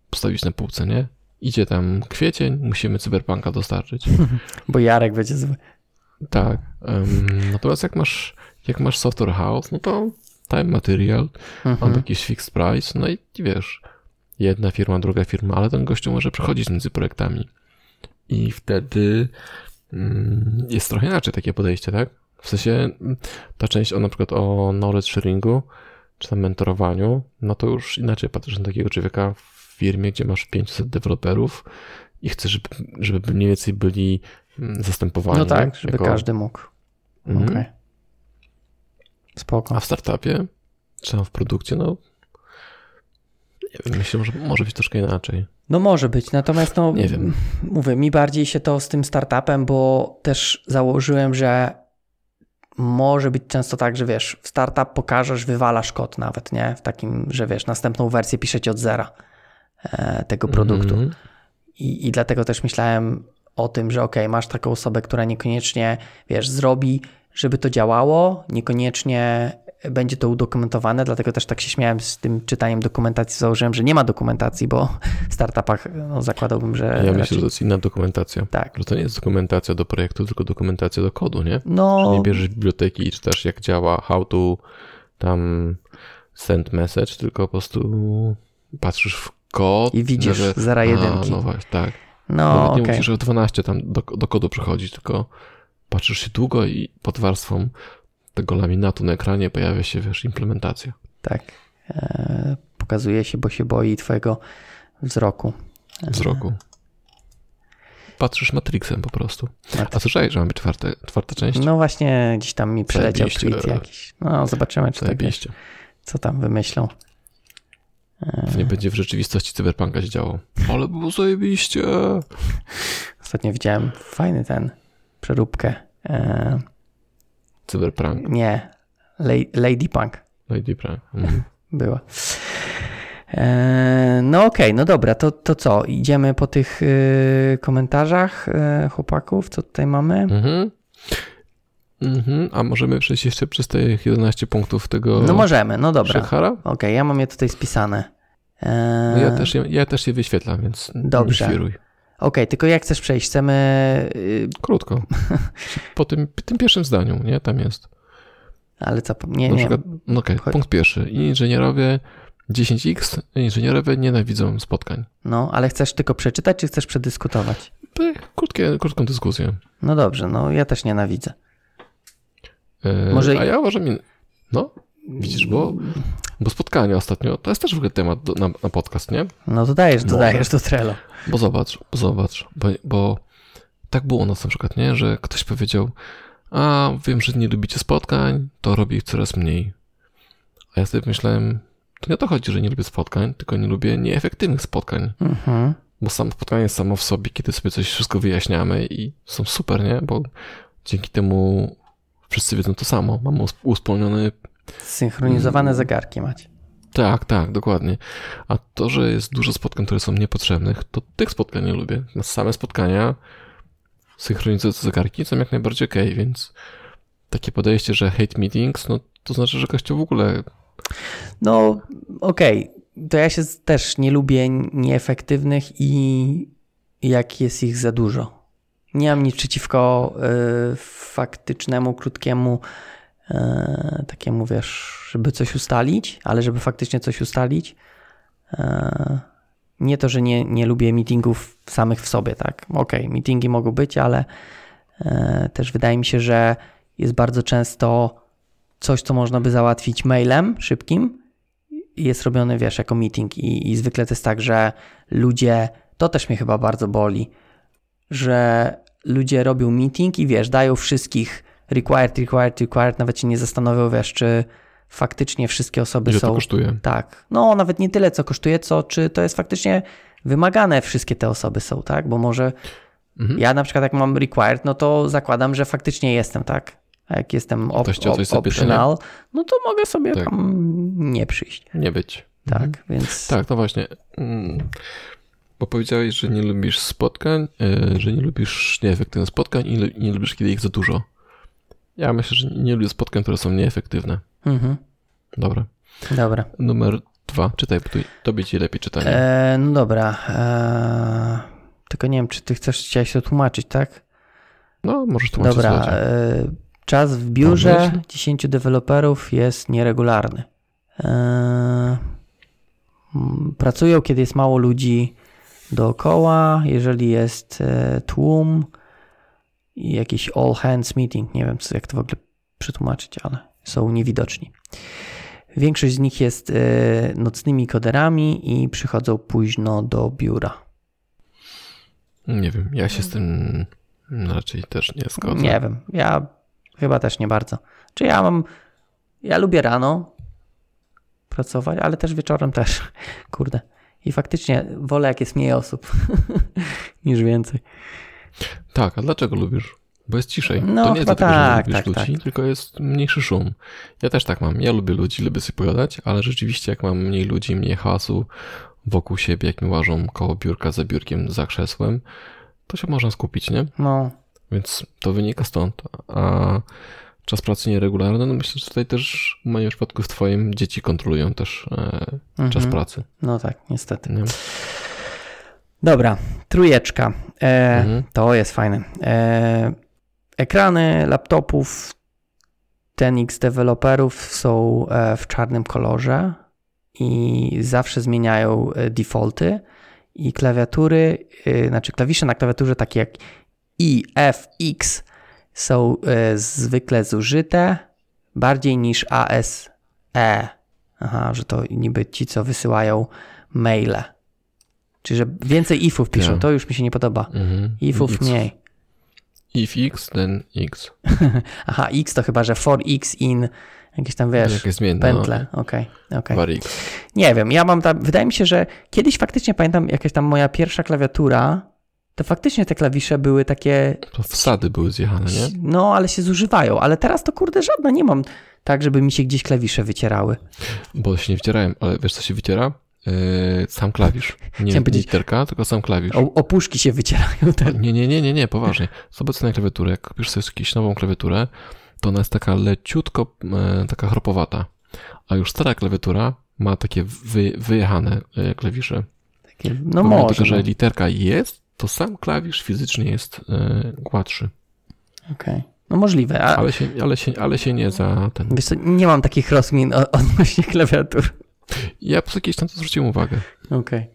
postawić na półce, nie? Idzie tam kwiecień, musimy cyberpunka dostarczyć. [laughs] Bo Jarek będzie zły. Tak. Um, natomiast jak masz, jak masz software house, no to time material, mhm. mam jakiś fixed price, no i wiesz, jedna firma, druga firma, ale ten gościu może przechodzić między projektami. I wtedy mm, jest trochę inaczej takie podejście, tak? W sensie ta część o na przykład o knowledge sharingu, czy tam mentorowaniu, no to już inaczej patrzysz na takiego człowieka firmie, gdzie masz 500 deweloperów i chcesz, żeby, żeby mniej więcej byli mm, zastępowani. No tak, żeby jako... każdy mógł. Mhm. Okay. Spoko. A w startupie, czy w produkcie, no myślę, że może być troszkę inaczej. No może być, natomiast no, nie wiem. mówię, mi bardziej się to z tym startupem, bo też założyłem, że może być często tak, że wiesz, w startup pokażesz, wywalasz kod nawet, nie? W takim, że wiesz, następną wersję piszecie od zera. E, tego produktu. Mm -hmm. I, I dlatego też myślałem o tym, że ok, masz taką osobę, która niekoniecznie, wiesz, zrobi, żeby to działało, niekoniecznie będzie to udokumentowane, dlatego też tak się śmiałem z tym czytaniem dokumentacji, założyłem, że nie ma dokumentacji, bo w startupach no, zakładałbym, że... Ja raczej... myślę, że to jest inna dokumentacja. Tak. Że to nie jest dokumentacja do projektu, tylko dokumentacja do kodu, nie? No... Że nie bierzesz biblioteki i czytasz jak działa, how to tam send message, tylko po prostu patrzysz w kod. I widzisz że... zera jedynki. A, no właśnie, tak. No, Nawet nie okay. musisz 12 tam do, do kodu przechodzić, tylko patrzysz się długo i pod warstwą tego laminatu na ekranie pojawia się, wiesz, implementacja. Tak. E, pokazuje się, bo się boi twojego wzroku. Wzroku. Patrzysz Matrixem po prostu. Matrix. A słyszałeś, że mamy czwarte, czwarta część? No właśnie, gdzieś tam mi przeleciał Zajebiście. tweet jakiś. No, zobaczymy, czy tak co tam wymyślą. Nie będzie w rzeczywistości cyberpunka się działo. Ale było zajebiście. [laughs] Ostatnio widziałem fajny ten, przeróbkę. E, Cyberprank. nie, La- Lady Punk Lady Prank. Mhm. [laughs] była. E, no okej, no dobra, to, to co? Idziemy po tych y, komentarzach chłopaków, co tutaj mamy? Mhm. Mhm. A możemy przejść jeszcze przez te 11 punktów tego No możemy, no dobra. Okej, ja mam je tutaj spisane. E, No ja, też, je- ja też je wyświetlam, więc Dobrze. nie świruj. Okej, tylko jak chcesz przejść? Chcemy. y, Krótko. [laughs] Po tym, tym pierwszym zdaniu, nie? Tam jest. ale co? Nie, Na nie. przykład, no okej, Chodź. punkt pierwszy. Inżynierowie 10x, inżynierowie nienawidzą spotkań. No, ale chcesz tylko przeczytać, czy chcesz przedyskutować? Krótkie, krótką dyskusję. No dobrze, no ja też nienawidzę. E, Może- A ja uważam, no, widzisz, bo, bo spotkania ostatnio, to jest też w ogóle temat do, na, na podcast, nie? No to dajesz, Może. dodajesz do Trello. Bo zobacz, bo zobacz, bo, bo tak było u nas na przykład, nie? Że ktoś powiedział, a wiem, że nie lubicie spotkań, to robię ich coraz mniej. A ja sobie myślałem, to nie o to chodzi, że nie lubię spotkań, tylko nie lubię nieefektywnych spotkań. Mhm. Bo samo spotkanie samo w sobie, kiedy sobie coś wszystko wyjaśniamy i są super, nie? Bo dzięki temu wszyscy wiedzą to samo. Mamy us- uspólniony Synchronizowane Mm. zegarki macie. Tak, tak, dokładnie. A to, że jest dużo spotkań, które są niepotrzebnych, to tych spotkań nie lubię. Na same spotkania synchronizujące zegarki są jak najbardziej okej, więc takie podejście, że hate meetings, no to znaczy, że kościół w ogóle No, okej. To ja się też nie lubię nieefektywnych i jak jest ich za dużo. Nie mam nic przeciwko y, faktycznemu, krótkiemu, y, takiemu wiesz, żeby coś ustalić, ale żeby faktycznie coś ustalić. Y, nie to, że nie, nie lubię meetingów samych w sobie, tak? Okej, meetingi mogą być, ale y, też wydaje mi się, że jest bardzo często coś, co można by załatwić mailem szybkim, jest robione, wiesz, jako meeting i, i zwykle to jest tak, że ludzie, to też mnie chyba bardzo boli, że ludzie robią meeting i wiesz, dają wszystkich required, required, required, nawet się nie zastanowią, wiesz, czy faktycznie wszystkie osoby ile to są... kosztuje. Tak. No, nawet nie tyle, co kosztuje, co czy to jest faktycznie wymagane, wszystkie te osoby są, tak? Bo może Mhm. ja na przykład jak mam required, no to zakładam, że faktycznie jestem, tak? A jak jestem op- op- optional, no to mogę sobie Tak. tam nie przyjść. Nie być. Tak, Mhm. więc Tak, no właśnie. Bo powiedziałeś, że nie lubisz spotkań, e, że nie lubisz nieefektywnych spotkań i nie lubisz, kiedy ich za dużo. Ja myślę, że nie lubię spotkań, które są nieefektywne. mhm, Dobra. dobra. Numer dwa. Czytaj, bo tobie ci lepiej czytanie. E, no dobra. E, tylko nie wiem, czy ty chcesz chciałeś to tłumaczyć, tak? No, możesz tłumaczyć. Dobra. E, czas w biurze Pomyśl. 10 deweloperów jest nieregularny. E, pracują, kiedy jest mało ludzi dookoła, jeżeli jest e, tłum i jakiś all hands meeting, nie wiem jak to w ogóle przetłumaczyć, ale są niewidoczni. Większość z nich jest e, nocnymi koderami i przychodzą późno do biura. Nie wiem, ja się z tym raczej też nie zgodzę. Nie wiem, ja chyba też nie bardzo. Czy ja mam, ja lubię rano pracować, ale też wieczorem też, [laughs] kurde. I faktycznie wolę jak jest mniej osób [laughs] niż więcej. Tak, a dlaczego lubisz? Bo jest ciszej. No, to nie jest dlatego, że tak, lubisz tak, ludzi, tak. tylko jest mniejszy szum. Ja też tak mam. Ja lubię ludzi, lubię sobie pogadać, ale rzeczywiście jak mam mniej ludzi, mniej hałasu wokół siebie, jak mi łażą koło biurka, za biurkiem, za krzesłem, to się można skupić, nie? No, Więc to wynika stąd. A czas pracy nieregularny, no myślę, że tutaj też w moim przypadku w twoim dzieci kontrolują też e, czas mhm. pracy. no tak, niestety. Nie? Dobra, trójeczka. E, Mhm. To jest fajne. E, ekrany laptopów 10x deweloperów są e, w czarnym kolorze i zawsze zmieniają e, defaulty i klawiatury, e, znaczy klawisze na klawiaturze takie jak I, F, X są e, zwykle zużyte bardziej niż ASE. Aha, że to niby ci, co wysyłają maile. Czyli, że więcej ifów piszą, Ja. to już mi się nie podoba. Mhm. Ifów X. mniej. If X, then X. [laughs] Aha, x to chyba, że for x in jakieś tam, wiesz, Jakie zmienne. pętle. Okej, okej. Var X. Nie wiem, ja mam tam, wydaje mi się, że kiedyś faktycznie pamiętam jakaś tam moja pierwsza klawiatura, to faktycznie te klawisze były takie, To wsady były zjechane, nie? no ale się zużywają, ale teraz to kurde żadna nie mam tak, żeby mi się gdzieś klawisze wycierały. Bo się nie wycierałem, ale wiesz co się wyciera? Yy, sam klawisz. [laughs] Nie Chciałem literka, tylko sam klawisz. O, opuszki się wycierają. [laughs] Te. Nie, nie, nie, nie, nie, poważnie. Zobacz na klawiaturę, jak kupisz sobie jakąś nową klawiaturę, to ona jest taka leciutko, e, taka chropowata. A już stara klawiatura ma takie wy, wyjechane e, klawisze. Takie, no może. tego, że literka jest, to sam klawisz fizycznie jest e, gładszy. Okej. No możliwe, a Ale się, ale, się, ale się nie za ten. wiesz co, nie mam takich rozmin odnośnie klawiatur. Ja po prostu kiedyś na to zwróciłem uwagę. Okej.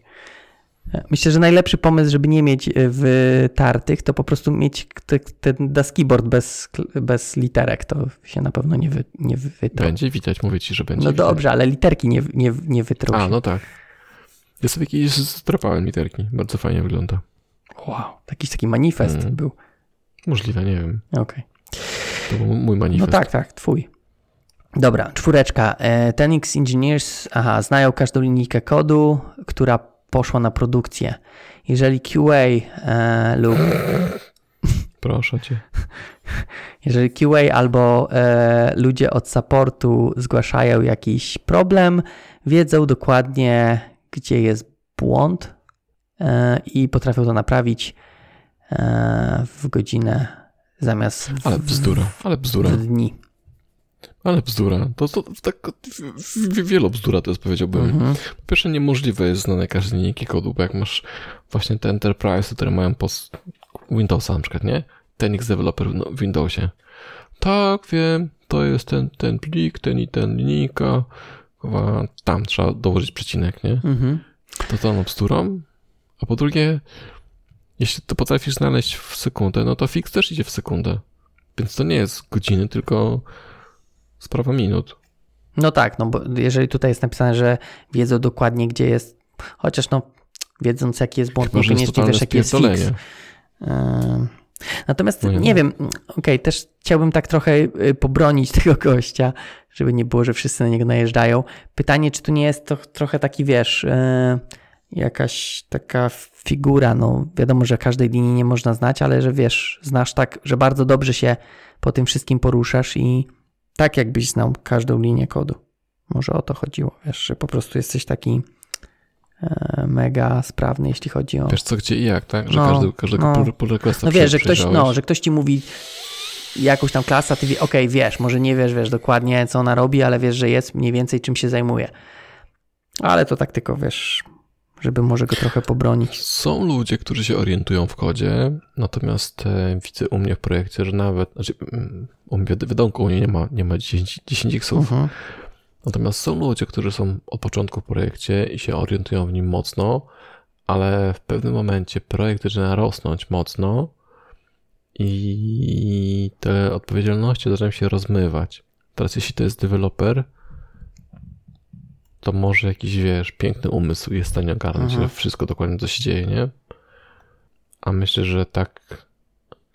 Myślę, że najlepszy pomysł, żeby nie mieć e, wytartych, to po prostu mieć te- ten das keyboard bez, bez literek. To się na pewno nie, wy, nie wytrą. Będzie widać, mówię ci, że będzie No widać. dobrze, ale literki nie, nie, nie wytrą A, no tak. Ja sobie kiedyś zdrapałem literki. Bardzo fajnie wygląda. Wow, jakiś taki manifest Mm. był. Możliwe, nie wiem. Okej. To był mój No manifest. tak, tak, twój. Dobra, czwóreczka. E, Tenix Engineers aha, znają każdą linijkę kodu, która poszła na produkcję. Jeżeli QA e, lub [laughs] Proszę cię. jeżeli QA albo e, ludzie od supportu zgłaszają jakiś problem, wiedzą dokładnie, gdzie jest błąd i potrafią to naprawić e, w godzinę zamiast w, Ale bzdura, ale bzdura, w dni. ale bzdura. To, to tak wielo bzdura to jest, powiedziałbym. Mhm. Po pierwsze, niemożliwe jest znane każdej linijki kodu, bo jak masz właśnie te enterprise, które mają pos Windowsa na przykład, nie? Ten X developer no, w Windowsie. Tak, wiem, to jest ten, ten plik, ten i ten linijka. Chyba tam trzeba dołożyć przecinek, nie? Mhm. To to bzdurą. A po drugie, jeśli to potrafisz znaleźć w sekundę, no to fix też idzie w sekundę. Więc to nie jest godziny, tylko sprawa minut. No tak, no bo jeżeli tutaj jest napisane, że wiedzą dokładnie, gdzie jest, chociaż no, wiedząc jaki jest błąd, Chyba, niekoniecznie totalne wiesz, jaki jest fix. Ym, Natomiast No nie, nie wiem, okej, też chciałbym tak trochę y, pobronić [laughs] tego gościa, żeby nie było, że wszyscy na niego najeżdżają. Pytanie, czy tu nie jest to trochę taki, wiesz, y, jakaś taka figura, no wiadomo, że każdej linii nie można znać, ale że wiesz, znasz tak, że bardzo dobrze się po tym wszystkim poruszasz i tak jakbyś znał każdą linię kodu. Może o to chodziło, wiesz, że po prostu jesteś taki e, mega sprawny, jeśli chodzi o... Wiesz co, gdzie i jak, tak? Że No, każdy, każdego no. pull, requesta No wiesz, że ktoś, no, że ktoś ci mówi jakąś tam klasę, a ty wie, okej, wiesz, może nie wiesz, wiesz dokładnie, co ona robi, ale wiesz, że jest mniej więcej czym się zajmuje. Ale to tak tylko, wiesz, żeby może go trochę pobronić. Są ludzie, którzy się orientują w kodzie, natomiast e, widzę u mnie w projekcie, że nawet, znaczy mm, u mnie w wiadomku u mnie nie ma, nie ma 10, 10 xów, Mhm. natomiast są ludzie, którzy są od początku w projekcie i się orientują w nim mocno, ale w pewnym momencie projekt zaczyna rosnąć mocno i te odpowiedzialności zaczynają się rozmywać. Teraz jeśli to jest deweloper, to może jakiś, wiesz, piękny umysł jest w stanie ogarnąć Mhm. wszystko dokładnie, co się dzieje, nie? A myślę, że tak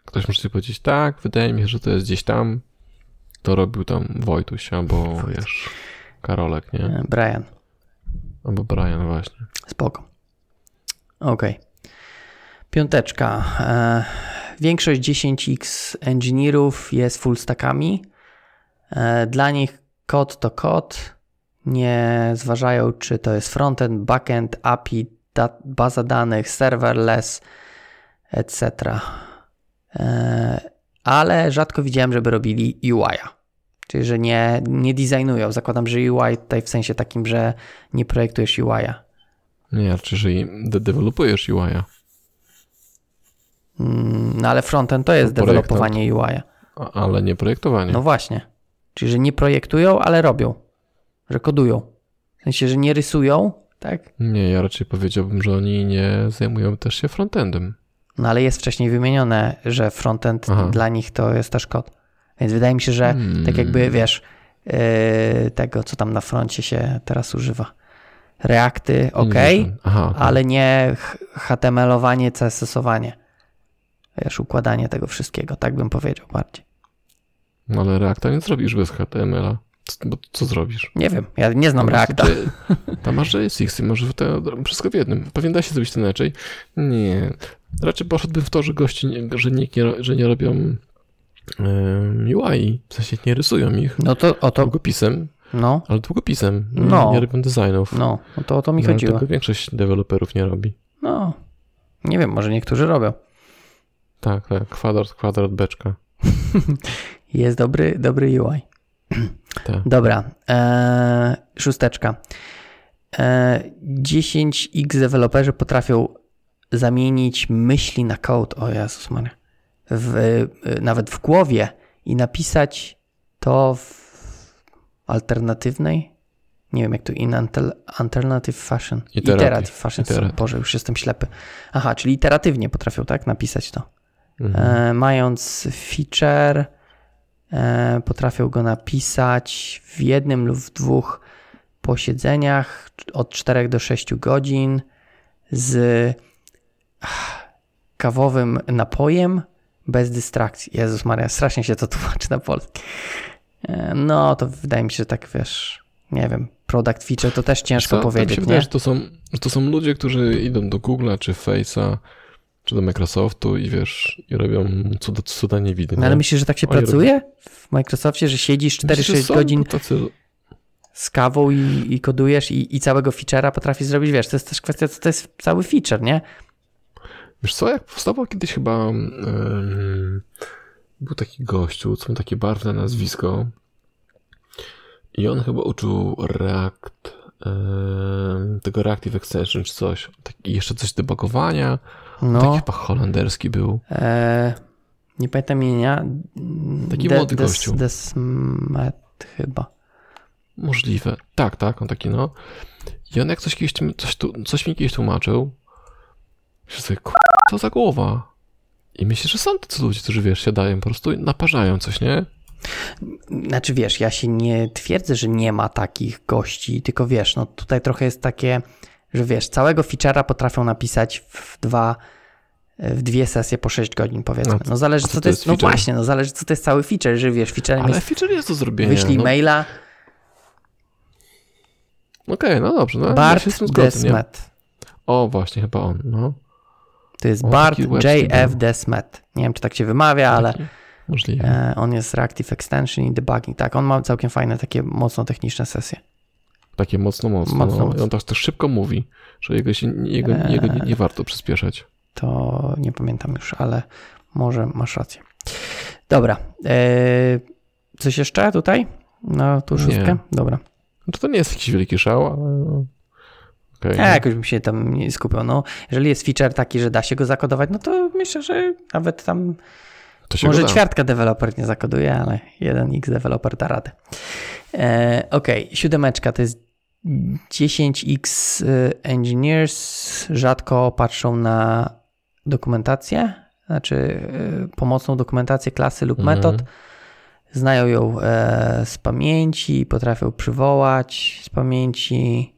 ktoś może sobie powiedzieć, tak, wydaje mi się, że to jest gdzieś tam, to robił tam Wojtuś albo, wiesz, Karolek, nie? E, Brian, Albo Brian właśnie. spoko. Okej. Piąteczka. E, większość 10x engineerów jest full stackami. E, dla nich kod to kod. Nie zważają, czy to jest frontend, backend, API, baza danych, serverless, etc. E, ale rzadko widziałem, żeby robili UI-a. Czyli, że nie, nie designują. Zakładam, że UI tutaj w sensie takim, że nie projektujesz UI-a. Nie, raczej, że de- dewelopujesz UI-a, Mm, No ale frontend to jest No, dewelopowanie UI. a- ale nie projektowanie. No właśnie. Czyli, że nie projektują, ale robią. Że kodują. W sensie, że nie rysują, tak? Nie, ja raczej powiedziałbym, że oni nie zajmują też się frontendem. No ale jest wcześniej wymienione, że frontend Aha. dla nich to jest też kod. Więc wydaje mi się, że Hmm. tak jakby wiesz, yy, tego co tam na froncie się teraz używa. Reakty, ok, Nie, Aha, okej. ale nie HTML-owanie, CSS-owanie. Wiesz, układanie tego wszystkiego, tak bym powiedział bardziej. No ale Reacta nie zrobisz bez HTML-a. Co, bo co zrobisz? Nie wiem, ja nie znam Reacta. Tam masz JSX i możesz to wszystko w jednym. Pewnie da się zrobić to inaczej. Nie. Raczej poszedłbym w to, że gości, nie, że, nikt nie, że nie robią UI, w sensie nie rysują ich No to o to, długopisem, no, ale długopisem. No. Nie robią designów. no, no to o to mi No, chodziło. Tego większość deweloperów nie robi. No, nie wiem, może niektórzy robią. Tak, tak. Kwadrat, kwadrat, beczka. [laughs] Jest dobry, dobry UI. [clears throat] Tak. Dobra, e, szósteczka. E, 10x deweloperzy potrafią zamienić myśli na code, o Jezus Maria, w, e, nawet w głowie i napisać to w alternatywnej, nie wiem jak to, in alternative fashion. Iterative. Iterative fashion, Iterative. Boże, już jestem ślepy. Aha, czyli iteratywnie potrafią, tak, napisać to. Mhm. E, mając feature, e, potrafią go napisać w jednym lub w dwóch posiedzeniach od 4 do 6 godzin z ach, kawowym napojem bez dystrakcji. Jezus Maria, strasznie się to tłumaczy na polski. E, no, to wydaje mi się, że tak wiesz, nie wiem, product feature to też ciężko Co? powiedzieć, tak się wydaje, że to są, że to są ludzie, którzy idą do Google'a, czy Face'a, czy do Microsoftu i wiesz, i robią cuda, cuda nie widy. No, ale myślisz, że tak się Oni pracuje w Microsoftie, że siedzisz 4-6 godzin Tacy, z kawą i, i kodujesz i, i całego feature'a potrafisz zrobić, wiesz, to jest też kwestia, co to jest cały feature, nie? wiesz co, jak powstawał kiedyś chyba był taki gościu, co ma takie barwne nazwisko i on chyba uczył React tego Reactive Extension czy coś. Tak, I jeszcze coś debugowania. Taki No, chyba holenderski był. e, nie pamiętam imienia. Taki młody Des- gościu. Desmet chyba. Możliwe. Tak, tak, on taki no. I on jak coś, kiedyś, coś, coś mi kiedyś tłumaczył, że sobie, "Ku- co za głowa. I myślę, że są tacy ludzie, którzy wiesz, siadają po prostu i naparzają coś, nie? Znaczy wiesz, ja się nie twierdzę, że nie ma takich gości, tylko wiesz, no tutaj trochę jest takie, że wiesz, całego feature'a potrafią napisać w dwa, w dwie sesje po 6 godzin powiedzmy. No, No zależy co co to jest, no feature? właśnie, no zależy co to jest cały feature, że wiesz, featurem Ale jest feature jest do zrobienia. wyślij no. maila, Okej, no dobrze. No, ja Bart nie? Desmet. O, właśnie, chyba on, no. To jest O, Bart J.F. Desmet. Nie wiem, czy tak się wymawia, ale Możliwe. e, on jest Reactive Extension i Debugging. Tak, on ma całkiem fajne, takie mocno techniczne sesje. Takie mocno, mocno. Mocno, no. Mocno. on tak też szybko mówi, że jego, się, jego, Eee. jego nie, nie warto przyspieszać. To nie pamiętam już, ale może masz rację. Dobra. E, coś jeszcze tutaj? Na Nie. szóstkę? Dobra. Znaczy, to nie jest jakiś wielki szał, ale... no. Ja jakoś bym się tam nie skupiał. No, jeżeli jest feature taki, że da się go zakodować, no to myślę, że nawet tam Może ćwiartka deweloper nie zakoduje, ale 1x deweloper da radę. E, Okej, siódemeczka to jest 10x engineers rzadko patrzą na dokumentację, znaczy e, pomocną dokumentację klasy lub Mhm. metod. Znają ją e, z pamięci, potrafią przywołać z pamięci.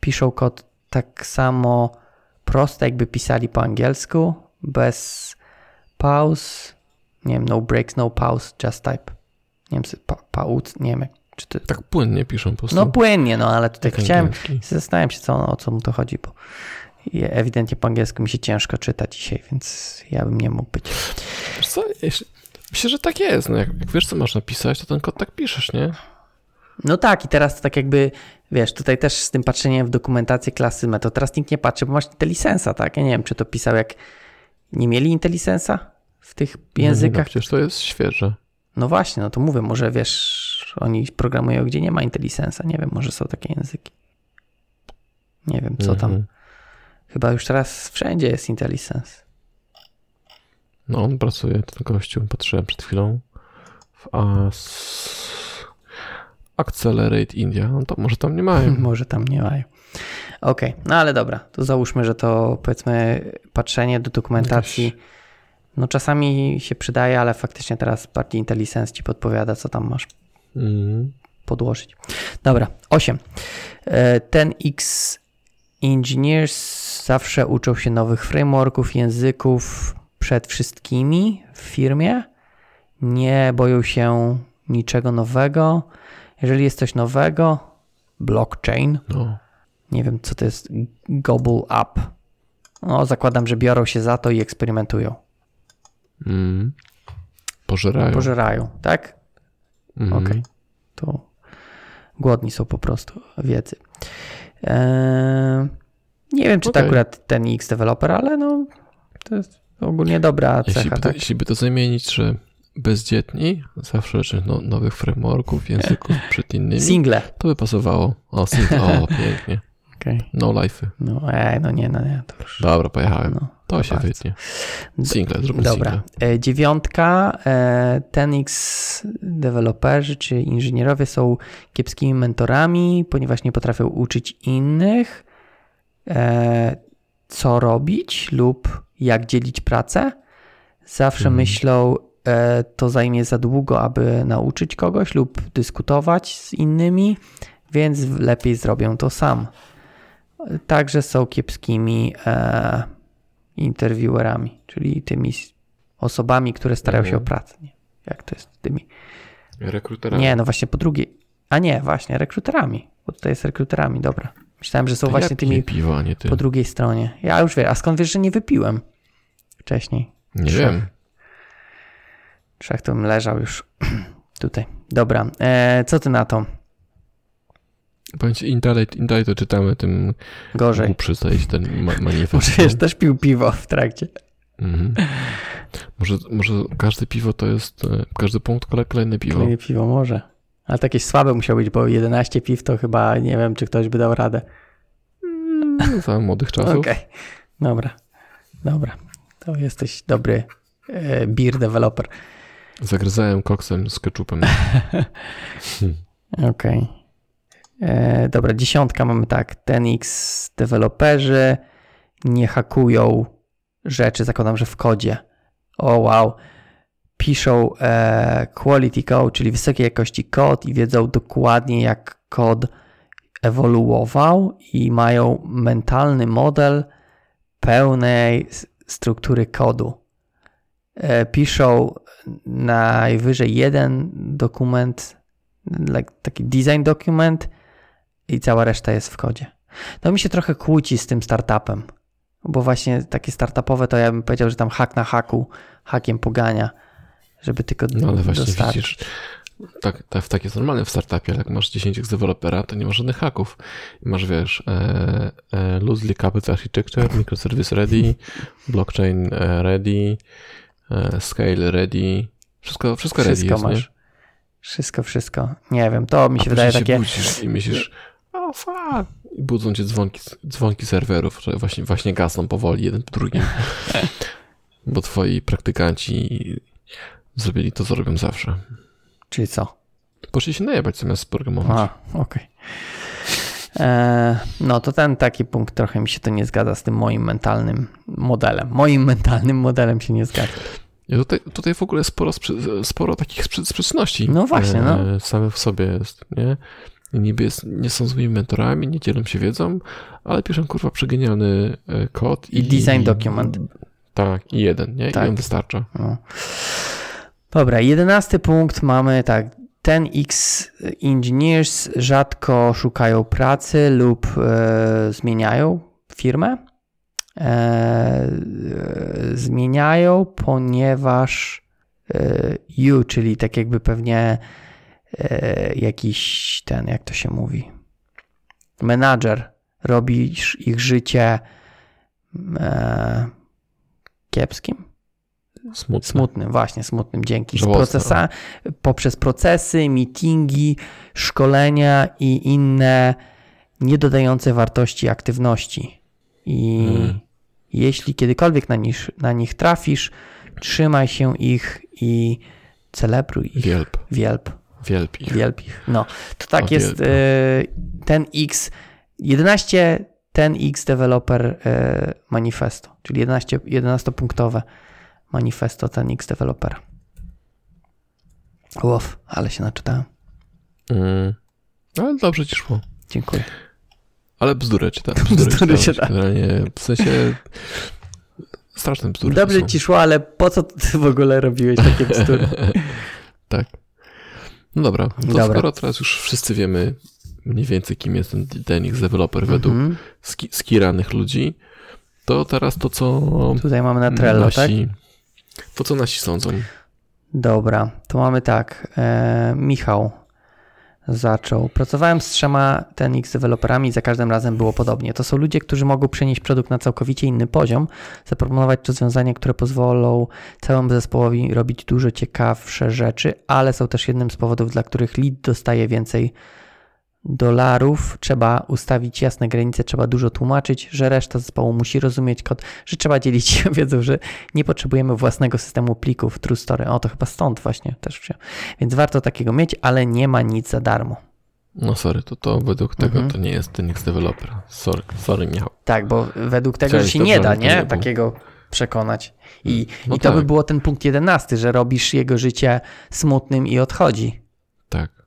Piszą kod tak samo prosto, jakby pisali po angielsku, bez pause, nie wiem, no breaks, no pause, just type. Nie wiem, pa, pauz, nie wiem, czy to... Tak płynnie piszą po prostu. No płynnie, no ale tutaj Jak chciałem, zastanawiam się, co, o co mu to chodzi, bo ewidentnie po angielsku mi się ciężko czyta dzisiaj, więc ja bym nie mógł być. Wiesz co, myślę, że tak jest. No jak, jak wiesz, co masz napisać, to ten kod tak piszesz, nie? No tak, i teraz to tak jakby, wiesz, tutaj też z tym patrzeniem w dokumentację klasy metod, teraz nikt nie patrzy, bo masz IntelliSense'a, tak? Ja nie wiem, czy to pisał jak nie mieli IntelliSense'a w tych No, nie, no, językach. przecież to jest świeże. No właśnie, no to mówię, może wiesz, oni programują, gdzie nie ma IntelliSense'a, nie wiem, może są takie języki. Nie wiem, co tam. Mhm. Chyba już teraz wszędzie jest IntelliSense. No on pracuje, ten gościu, patrzyłem przed chwilą w AS... Accelerate India. No to może tam nie mają. [laughs] Może tam nie mają. Okej, no ale dobra, to załóżmy, że to powiedzmy patrzenie do dokumentacji. No czasami się przydaje, ale faktycznie teraz bardziej IntelliSense ci podpowiada, co tam masz Mhm. podłożyć. Dobra, 8. E, Ten X Engineers zawsze uczą się nowych frameworków, języków przed wszystkimi w firmie. Nie boją się niczego nowego. Jeżeli jest coś nowego, blockchain, No. nie wiem co to jest, gobble up. No, zakładam, że biorą się za to i eksperymentują. Mhm. Pożerają. Pożerają, tak? Mhm. Okej. To głodni są po prostu wiedzy. Eee, nie wiem, czy to Okej. akurat ten X developer, ale no to jest ogólnie dobra Jeśli, cecha, by to, tak? jeśli by to zamienić, że bezdzietni, zawsze uczą no, nowych frameworków, [laughs] języków przed innymi, Single. to by pasowało. O, single, o [laughs] pięknie. Okej. No life. No, ej, no nie, no nie, to już. Dobra, pojechałem. No, To się bardzo. wytnie. Single, zróbmy Dobra. single. E, dziewiątka. E, ten X deweloperzy czy inżynierowie są kiepskimi mentorami, ponieważ nie potrafią uczyć innych, e, co robić lub jak dzielić pracę. Zawsze Mhm. myślą, to zajmie za długo, aby nauczyć kogoś lub dyskutować z innymi, więc lepiej zrobią to sam. Także są kiepskimi interviewerami, czyli tymi osobami, które starają się o Mhm. pracę. Nie? Jak to jest z tymi? Rekruterami. Nie, no właśnie po drugiej. A nie, właśnie, rekruterami. Bo tutaj jest rekruterami, dobra. Myślałem, że są To właśnie ja tymi piję piwo, a nie ty. po drugiej stronie. Ja już wiem, a skąd wiesz, że nie wypiłem wcześniej? Nie trzech. wiem. Trzech to bym leżał już [clears throat] tutaj. Dobra, e, co ty na to? Powiem ci, im dalej, im dalej to czytamy, tym Gorzej. głupszy staje się ten ma- manifest. Może wiesz, też pił piwo w trakcie. Mhm. Może, może każde piwo to jest, e, każdy punkt kole- kolejne piwo. Kolejne piwo może. Ale to jakieś słabe musiało być, bo 11 piw to chyba nie wiem, czy ktoś by dał radę. Mm, Za młodych czasów. Okej, dobra, dobra. To jesteś dobry e, beer developer. Zagryzałem koksem z ketchupem. [laughs] Okej. E, Dobra, dziesiątka mamy tak. Ten X deweloperzy nie hakują rzeczy, zakładam, że w kodzie. O wow. Piszą e, quality code, czyli wysokiej jakości kod i wiedzą dokładnie jak kod ewoluował i mają mentalny model pełnej struktury kodu. E, piszą najwyżej jeden dokument, like, taki design dokument i cała reszta jest w kodzie. To mi się trochę kłóci z tym startupem, bo właśnie takie startupowe to ja bym powiedział, że tam hak na haku, hakiem pogania, żeby tylko No ale właśnie dostarczyć. widzisz, tak, tak, tak jest normalne w startupie, ale jak masz 10 z dewelopera, to nie ma żadnych haków. Masz, wiesz, e, e, loosely coupled architecture, microservice ready, blockchain e, ready, e, scale ready, wszystko, wszystko, ready Wszystko jest, masz. nie? Wszystko, wszystko. Nie wiem, to mi A się wydaje później takie... i myślisz, o fuck, i budzą cię dzwonki, dzwonki serwerów, że właśnie, właśnie gasną powoli jeden po drugim, [laughs] bo twoi praktykanci zrobili to, co robią zawsze. Czyli co? Poszli się najebać zamiast programować. A, okej. E, No to ten taki punkt trochę mi się to nie zgadza z tym moim mentalnym modelem. Moim [laughs] mentalnym modelem się nie zgadza. Ja tutaj, tutaj w ogóle sporo, sporo takich sprze- sprzeczności. No właśnie, no. e, Same w sobie jest, nie? I Niby jest, nie są złymi mentorami, nie dzielą się wiedzą, ale piszą kurwa przegenialny e, kod. I design document. Tak, i jeden, nie? Tak. I on wystarcza. No. Dobra, jedenasty punkt mamy tak. Ten X Engineers rzadko szukają pracy lub e, zmieniają firmę. E, e, zmieniają, ponieważ e, you, czyli tak jakby pewnie e, jakiś ten, jak to się mówi, menadżer, robisz ich życie e, kiepskim. Smutne. Smutnym, właśnie, smutnym, dzięki. Procesa, poprzez procesy, meetingi, szkolenia i inne niedodające wartości aktywności. I Mm. jeśli kiedykolwiek na nich, na nich trafisz, trzymaj się ich i celebruj ich. Wielb. Wielb. Wielb ich. Wielb ich. No, to tak O, jest e, ten X. 11 ten X Developer e, Manifesto, czyli 11, 11-punktowe manifesto ten X Developer. Łow, ale się naczytałem. Mm. Ale dobrze ci szło. Dziękuję. Ale bzdurę czyta. [laughs] Bzdury, Bzdury czytałeś. czyta. Generalnie, w sensie straszne bzdury. Dobrze ci szło, ale po co ty w ogóle robiłeś takie bzdury? [laughs] tak. No dobra, to Dobra. skoro teraz już wszyscy wiemy mniej więcej, kim jest ten, ten X developer według Mhm. ski, skiranych ludzi, to teraz to, co Tutaj mamy na Trello, tak? nasi, to, co nasi sądzą. Dobra, to mamy tak. E, Michał zaczął. Pracowałem z trzema TNX deweloperami i za każdym razem było podobnie. To są ludzie, którzy mogą przenieść produkt na całkowicie inny poziom, zaproponować rozwiązania, które pozwolą całemu zespołowi robić dużo ciekawsze rzeczy, ale są też jednym z powodów, dla których lead dostaje więcej dolarów. Trzeba ustawić jasne granice, trzeba dużo tłumaczyć, że reszta zespołu musi rozumieć kod, że trzeba dzielić się [laughs] wiedzą, że nie potrzebujemy własnego systemu plików. True story. O, to chyba stąd właśnie też wziąłem. Więc warto takiego mieć, ale nie ma nic za darmo. No sorry, to, to według tego Mhm. to nie jest ten X developer. Sorry, sorry Michał. Tak, bo według tego, Chciałeś że się nie da, nie? Takiego przekonać. I, No i to by tak. było ten punkt jedenasty, że robisz jego życie smutnym i odchodzi. Tak.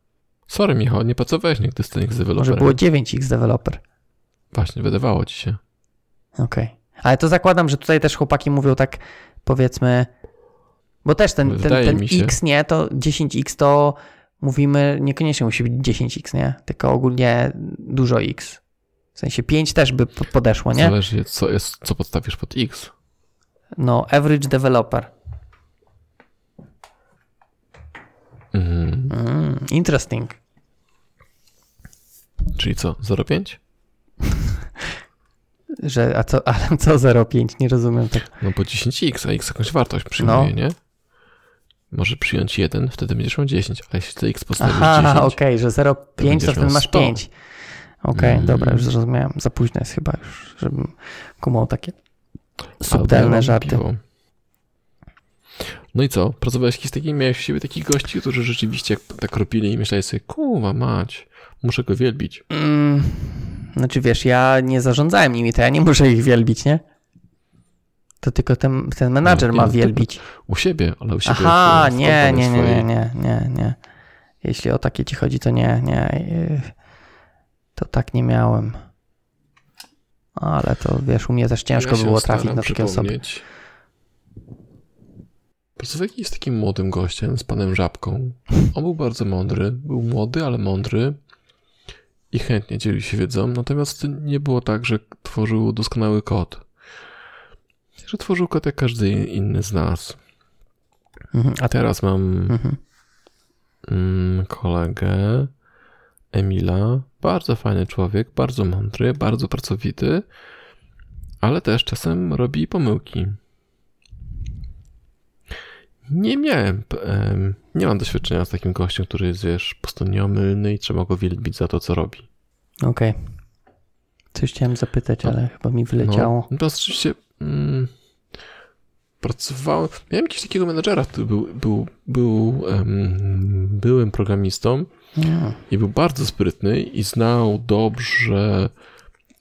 Sorry Michał, nie pracowałeś nigdy z tym X Może developerem. było 9x developer. Właśnie, wydawało ci się. Okej. Ale to zakładam, że tutaj też chłopaki mówią tak, powiedzmy, bo też ten, ten, ten. X, nie, to 10X to mówimy, niekoniecznie musi być 10X, nie? Tylko ogólnie dużo X. W sensie 5 też by podeszło, nie? Zależy, co, jest, co podstawisz pod X. No, average developer. Mhm. Mm, interesting. Czyli co, 0,5? [laughs] Że, a co, ale co 0,5? Nie rozumiem tak. No bo 10x, a x jakąś wartość przyjmuje, No. nie? Może przyjąć 1, wtedy będziesz miał 10, a jeśli ty x postawisz Aha, 10, okej, że 0,5 to wtedy masz 100. 5. Okej, Mm. dobra, już zrozumiałem. Za późno jest chyba już, żebym kumał takie subtelne żarty. piwo. No i co? Pracowałeś jakiś taki, miałeś w siebie takich gości, którzy rzeczywiście tak ropili i myśleli sobie, kurwa mać, muszę go wielbić. Mm, znaczy wiesz, ja nie zarządzałem nimi, to ja nie muszę ich wielbić, nie? To tylko ten, ten menadżer No, ma no wielbić. U siebie, ale u siebie Aha, nie, nie, nie, nie, nie, nie, nie. Jeśli o takie ci chodzi, to nie, nie. To tak nie miałem. Ale to wiesz, u mnie też ciężko Ja było trafić na takie osoby. Jakiś z takim młodym gościem, z panem Żabką. On był bardzo mądry, był młody, ale mądry i chętnie dzielił się wiedzą, natomiast nie było tak, że tworzył doskonały kod. Że tworzył kod jak każdy inny z nas. Mhm, A teraz mam mhm. mm, kolegę Emila, bardzo fajny człowiek, bardzo mądry, bardzo pracowity, ale też czasem robi pomyłki. Nie miałem, em, nie mam doświadczenia z takim gościem, który jest, wiesz, po prostu nieomylny i trzeba go wielbić za to, co robi. Okej. Coś chciałem zapytać, No. ale chyba mi wyleciało. No, to oczywiście mm, pracowałem, miałem jakiegoś takiego menedżera, który był, był, był em, byłym programistą, Mm. i był bardzo sprytny i znał dobrze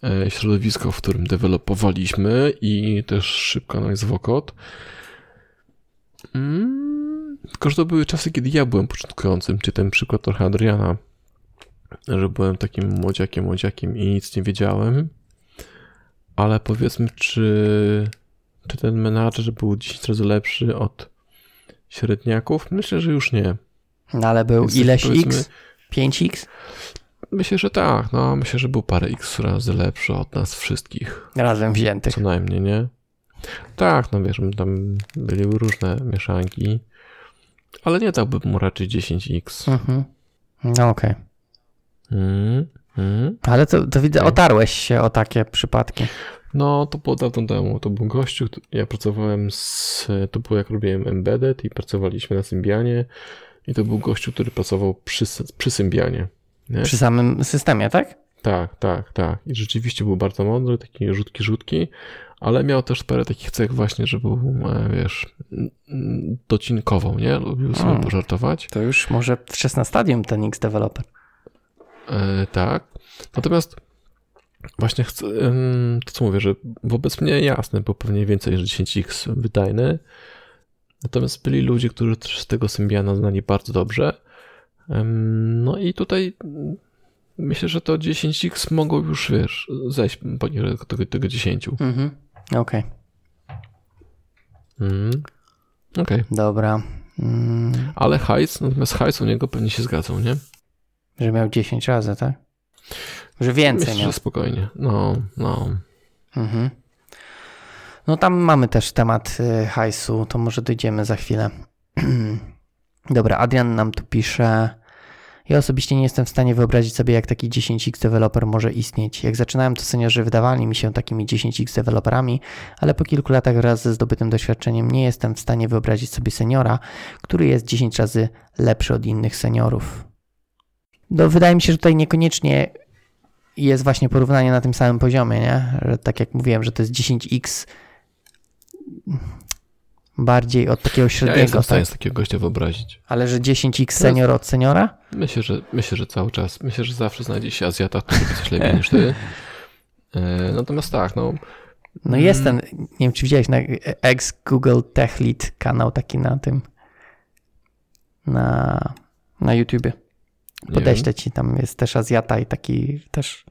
e, środowisko, w którym dewelopowaliśmy i też szybko analizował kod. Mm, Tylko, że to były czasy, kiedy ja byłem początkującym, czy ten przykład trochę Adriana, że byłem takim młodziakiem, młodziakiem i nic nie wiedziałem. Ale powiedzmy, czy, czy ten menadżer był 10 razy lepszy od średniaków? Myślę, że już nie. No ale był Więc ileś powiedzmy- X? 5X? Myślę, że tak. No, myślę, że był parę x razy lepszy od nas wszystkich. Razem wziętych. Co najmniej, nie? Tak, no wiesz, tam były różne mieszanki, ale nie dałbym mu raczej 10x. Mhm. No okej. Mm, mm. Ale to, to widzę, otarłeś się o takie przypadki. No, to było dawno temu. To był gościu, ja pracowałem z, to było jak robiłem embedded i pracowaliśmy na Symbianie i to był gościu, który pracował przy, przy Symbianie. Nie? Przy samym systemie, tak? Tak, tak, tak. I rzeczywiście był bardzo mądry, taki rzutki, rzutki, ale miał też parę takich cech właśnie, że był, e, wiesz, docinkował, nie? Lubił sobie Mm. pożartować. To już może wczesne stadium ten X developer. E, tak. Natomiast Właśnie chcę, to co mówię, że wobec mnie jasne, bo pewnie więcej niż 10x wydajny. Natomiast byli ludzie, którzy też z tego Symbiana znali bardzo dobrze. No i tutaj myślę, że to 10x mogą już, wiesz, zejść poniżej tego, tego 10. Mhm. Okej, Mm. Okej, dobra. Mm, ale hajs, natomiast hajs u niego pewnie się zgadzał, nie? że miał 10 razy, tak? Że więcej Myślę, miał. że spokojnie. No, no. Mhm. No tam mamy też temat y, hajsu, to może dojdziemy za chwilę. [clears throat] Dobra, Adrian nam tu pisze. Ja osobiście nie jestem w stanie wyobrazić sobie, jak taki 10x deweloper może istnieć. Jak zaczynałem, to seniorzy wydawali mi się takimi 10x deweloperami, ale po kilku latach wraz ze zdobytym doświadczeniem nie jestem w stanie wyobrazić sobie seniora, który jest 10 razy lepszy od innych seniorów. No, wydaje mi się, że tutaj niekoniecznie jest właśnie porównanie na tym samym poziomie, nie? Że tak jak mówiłem, że to jest 10x bardziej od takiego Ja średniego, jestem w stanie tak? z takiego gościa wyobrazić. ale że 10x senior od seniora? Myślę, że myślę, że cały czas. Myślę, że zawsze znajdzie się Azjata, który robi coś lepiej niż ty. [laughs] E, Natomiast tak, no. No jest ten, nie wiem czy widziałeś, na ex Google Tech Lead kanał taki na tym, na, na YouTubie. Podeślę ci, tam jest też Azjata i taki też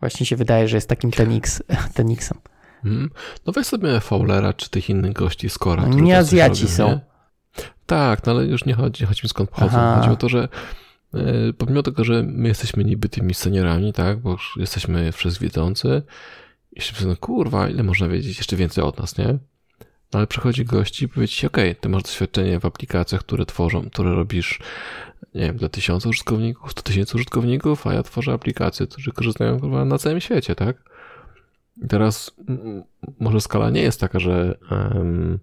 właśnie się wydaje, że jest takim Tenix, [laughs] Tenixem. wiem. Mhm. No weź sobie Fowlera czy tych innych gości z Kora. No którzy nie Azjaci robią, są. nie? Tak, no ale już nie chodzi, chodzi mi skąd pochodzą. Aha. Chodzi o to, że e, pomimo tego, że my jesteśmy niby tymi seniorami, tak, bo już jesteśmy wszechwiedzący, i się no kurwa, ile można wiedzieć jeszcze więcej od nas, nie? No ale przychodzi gości i powie ci, okej, ty masz doświadczenie w aplikacjach, które tworzą, które robisz, nie wiem, dla tysiąca użytkowników, 100 tysięcy użytkowników, a ja tworzę aplikacje, które korzystają kurwa, na całym świecie, tak? I teraz mm, może skala nie jest taka, że em,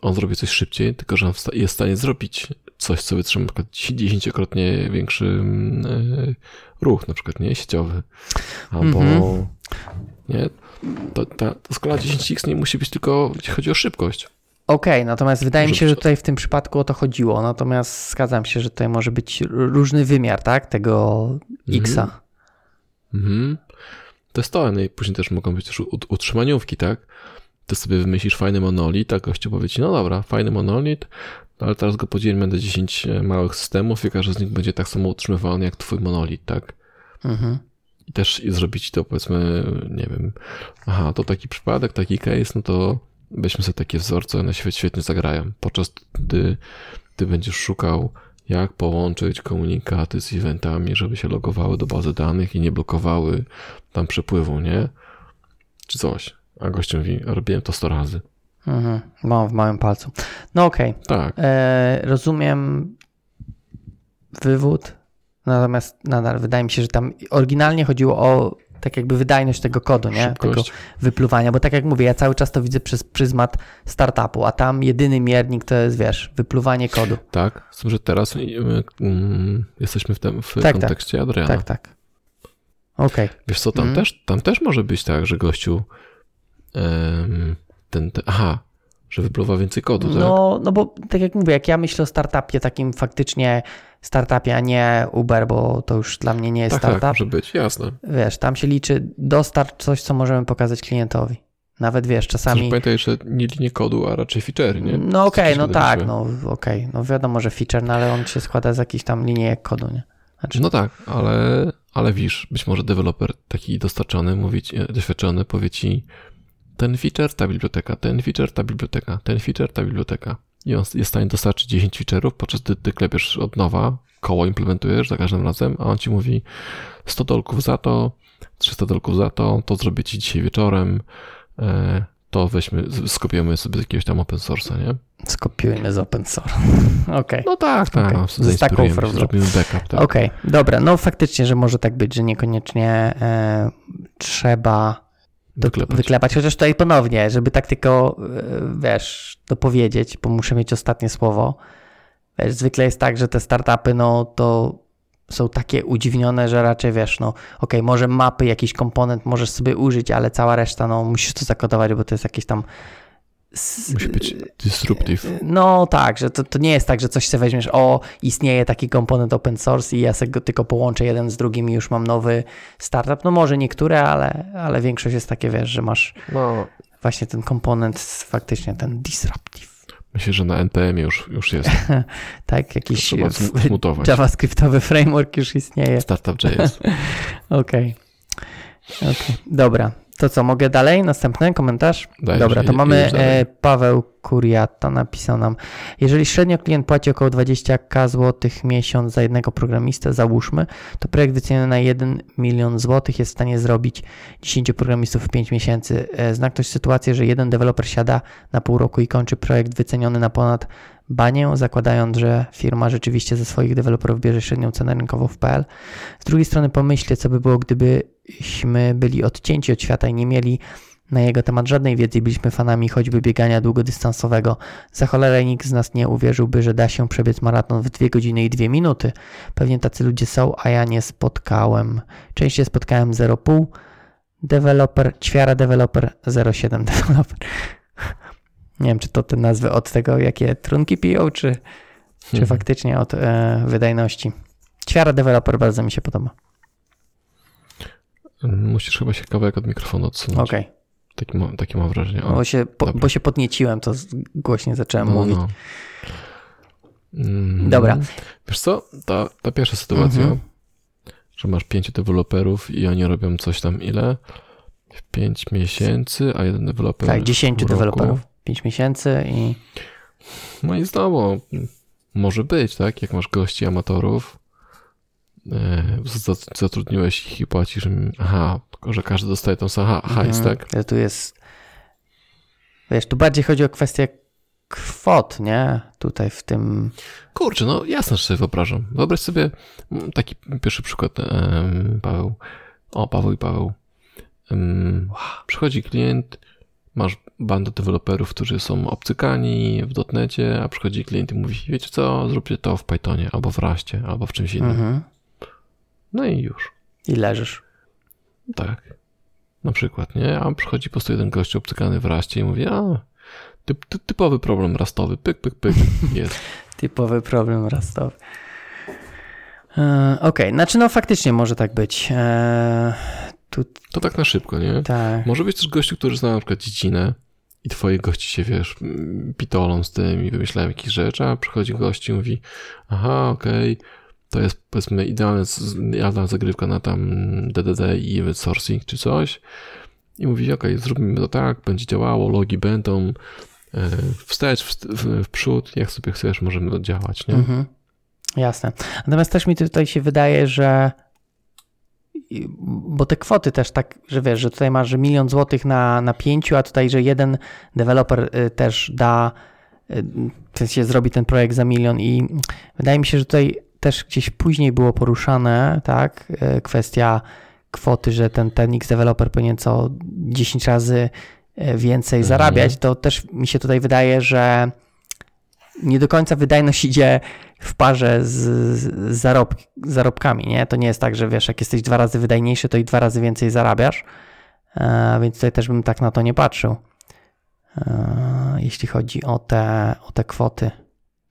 on zrobi coś szybciej, tylko że on jest w stanie zrobić coś, co wytrzyma na przykład dziesięciokrotnie większy mm, e, ruch, na przykład nie sieciowy. Albo Mhm. nie, to, ta, skala 10x nie musi być tylko, jeśli chodzi o szybkość. Okej, natomiast wydaje mi się, że tutaj w tym przypadku o to chodziło. Natomiast zgadzam się, że tutaj może być różny wymiar, tak? Tego Xa. Mhm. To to, no i później też mogą być też ut- utrzymaniówki, tak? Ty sobie wymyślisz fajny monolit, a gościu powie ci, no dobra, fajny monolit, no ale teraz go podzielimy na 10 małych systemów i każdy z nich będzie tak samo utrzymywany jak twój monolit, tak? Mhm. I też zrobić to powiedzmy, nie wiem, aha, to taki przypadek, taki case, no to weźmy sobie takie wzorce, one świet, świetnie zagrają. Podczas gdy ty będziesz szukał, jak połączyć komunikaty z eventami, żeby się logowały do bazy danych i nie blokowały tam przepływu, nie? Czy coś. A gościu mówi, robiłem to 100 razy. Mhm. Mam w małym palcu. No okej. Tak, E, rozumiem wywód, natomiast nadal wydaje mi się, że tam oryginalnie chodziło o tak jakby wydajność tego kodu, nie? Tego szybkość. wypluwania, bo tak jak mówię, ja cały czas to widzę przez pryzmat startupu, a tam jedyny miernik to jest, wiesz, wypluwanie kodu. Tak, z tym, że teraz y, mm, jesteśmy w tym w Tak, tak. kontekście Adriana. Tak, tak. Okej. Wiesz co, tam, Mhm. też, tam też może być tak, że gościu em, ten, ten, aha, że wypluwa więcej kodu, tak? No, no bo tak jak mówię, jak ja myślę o startupie, takim faktycznie startupie, a nie Uber, bo to już dla mnie nie jest tak, tak, startup. może być, jasne. Wiesz, tam się liczy dostarcz coś, co możemy pokazać klientowi. Nawet wiesz, Też czasami. pamiętaj, że nie linie kodu, a raczej feature, nie? No okej, Co no tak, no okej. No wiadomo, że feature, no ale on się składa z jakichś tam linijek kodu, nie? Znaczy, No tak, ale, ale wiesz, być może deweloper taki dostarczony, mówi ci, doświadczony, powie ci ten feature, ta biblioteka, ten feature, ta biblioteka, ten feature, ta biblioteka. I on jest w stanie dostarczyć 10 feature'ów, podczas gdy ty klepiesz od nowa, koło implementujesz za każdym razem, a on ci mówi 100 dolków za to, 300 dolków za to, to zrobię ci dzisiaj wieczorem, e, to weźmy, z- skopiujemy sobie z jakiegoś tam open source'a, nie? skopiujmy z open source. [laughs] Okej. No tak, tak, okay. Ze Stack zainspirujemy się, zrobimy backup, tak. Okej, dobra, no faktycznie, że może tak być, że niekoniecznie e, trzeba do, Wyklepać. Chociaż tutaj ponownie, żeby tak tylko, e, wiesz, dopowiedzieć, bo muszę mieć ostatnie słowo. Wiesz, zwykle jest tak, że te startupy, no to są takie udziwnione, że raczej wiesz, no okej, może mapy, jakiś komponent możesz sobie użyć, ale cała reszta, no musisz to zakodować, bo to jest jakieś tam Musi być disruptive. No tak, że to, to nie jest tak, że coś sobie weźmiesz, o, istnieje taki komponent open source i ja sobie go tylko połączę jeden z drugim i już mam nowy startup. No może niektóre, ale, ale większość jest takie, wiesz, że masz No, właśnie ten komponent, faktycznie ten disruptive. myślę, że na NPM już, już jest. [laughs] Tak, jakiś. JavaScriptowy framework już istnieje. Startup.js. [laughs] Okej. Okej. Dobra. To co, mogę dalej? Następny komentarz? Dajesz, Dobra, to mamy e, Paweł Kuriata napisał nam. Jeżeli średnio klient płaci około 20k złotych miesiąc za jednego programistę, załóżmy, to projekt wyceniony na 1 milion złotych jest w stanie zrobić 10 programistów w 5 miesięcy. E, Zna ktoś sytuację, że jeden deweloper siada na pół roku i kończy projekt wyceniony na ponad banię, zakładając, że firma rzeczywiście ze swoich deweloperów bierze średnią cenę rynkową w PL. Z drugiej strony pomyślcie, co by było, gdybyśmy byli odcięci od świata i nie mieli na jego temat żadnej wiedzy byliśmy fanami choćby biegania długodystansowego. Za cholerę nikt z nas nie uwierzyłby, że da się przebiec maraton w 2 godziny i 2 minuty. Pewnie tacy ludzie są, a ja nie spotkałem. Częściej spotkałem 0,5 deweloper, ćwiara deweloper, 0,7 deweloper. Nie wiem, czy to te nazwy od tego, jakie trunki piją, czy, czy Mhm. faktycznie od e, wydajności. Ćwiara deweloper bardzo mi się podoba. Musisz chyba się kawałek od mikrofonu odsunąć. Okej, ma, takie mam wrażenie. O, bo, się, po, bo się podnieciłem, to głośniej zacząłem no, mówić. no. Mm, Dobra. Wiesz co, ta, ta pierwsza sytuacja, Mhm. że masz pięciu deweloperów i oni robią coś tam ile? W pięć miesięcy, a jeden deweloper Tak, w 10 pół roku. deweloperów, 5 miesięcy i No i znowu, może być, tak? Jak masz gości amatorów, e, za- zatrudniłeś ich i płacisz im, aha, tylko że każdy dostaje tą samą hajs, Mhm. tak? że tu jest, wiesz, tu bardziej chodzi o kwestię kwot, nie? Tutaj w tym, Kurczę, no jasne, że sobie wyobrażam. Wyobraź sobie mm, taki pierwszy przykład, Paweł. O, Paweł i Paweł. Przychodzi klient, masz bandę deweloperów, którzy są obcykani w dotnecie, a przychodzi klient i mówi, wiecie co, zróbcie to w Pythonie, albo w Raście, albo w czymś innym. mhm. No i już. i leżysz. Tak. Na przykład, nie? A przychodzi po prostu jeden gość obcykany w Raście i mówi, a, typ, ty, typowy problem rastowy, pyk, pyk, pyk, [laughs] jest. Typowy problem rastowy. E, Okej, znaczy no faktycznie może tak być. Tu To tak na szybko, nie? tak. Może być też gościu, który zna na przykład dziedzinę i twoi gości się, wiesz, pitolą z tym i wymyślają jakieś rzeczy, a przychodzi gość i mówi, aha, okej, to jest powiedzmy idealna, idealna zagrywka na tam DDD i event sourcing czy coś i mówi, okej, zrobimy to tak, będzie działało, logi będą, e, wstecz, w, w, w przód, jak sobie chcesz, możemy to działać, nie? Mhm. Jasne. Natomiast też mi tutaj się wydaje, że bo te kwoty też tak, że wiesz, że tutaj masz milion złotych na, na pięciu, a tutaj, że jeden deweloper y, też da, y, w sensie zrobi ten projekt za milion i wydaje mi się, że tutaj też gdzieś później było poruszane, tak, y, kwestia kwoty, że ten, ten X deweloper powinien co 10 razy y, więcej Mhm. zarabiać, to też mi się tutaj wydaje, że nie do końca wydajność [laughs] idzie w parze z, z zarob, zarobkami, nie? To nie jest tak, że wiesz, jak jesteś dwa razy wydajniejszy, to i dwa razy więcej zarabiasz, e, więc tutaj też bym tak na to nie patrzył, e, jeśli chodzi o te, o te kwoty.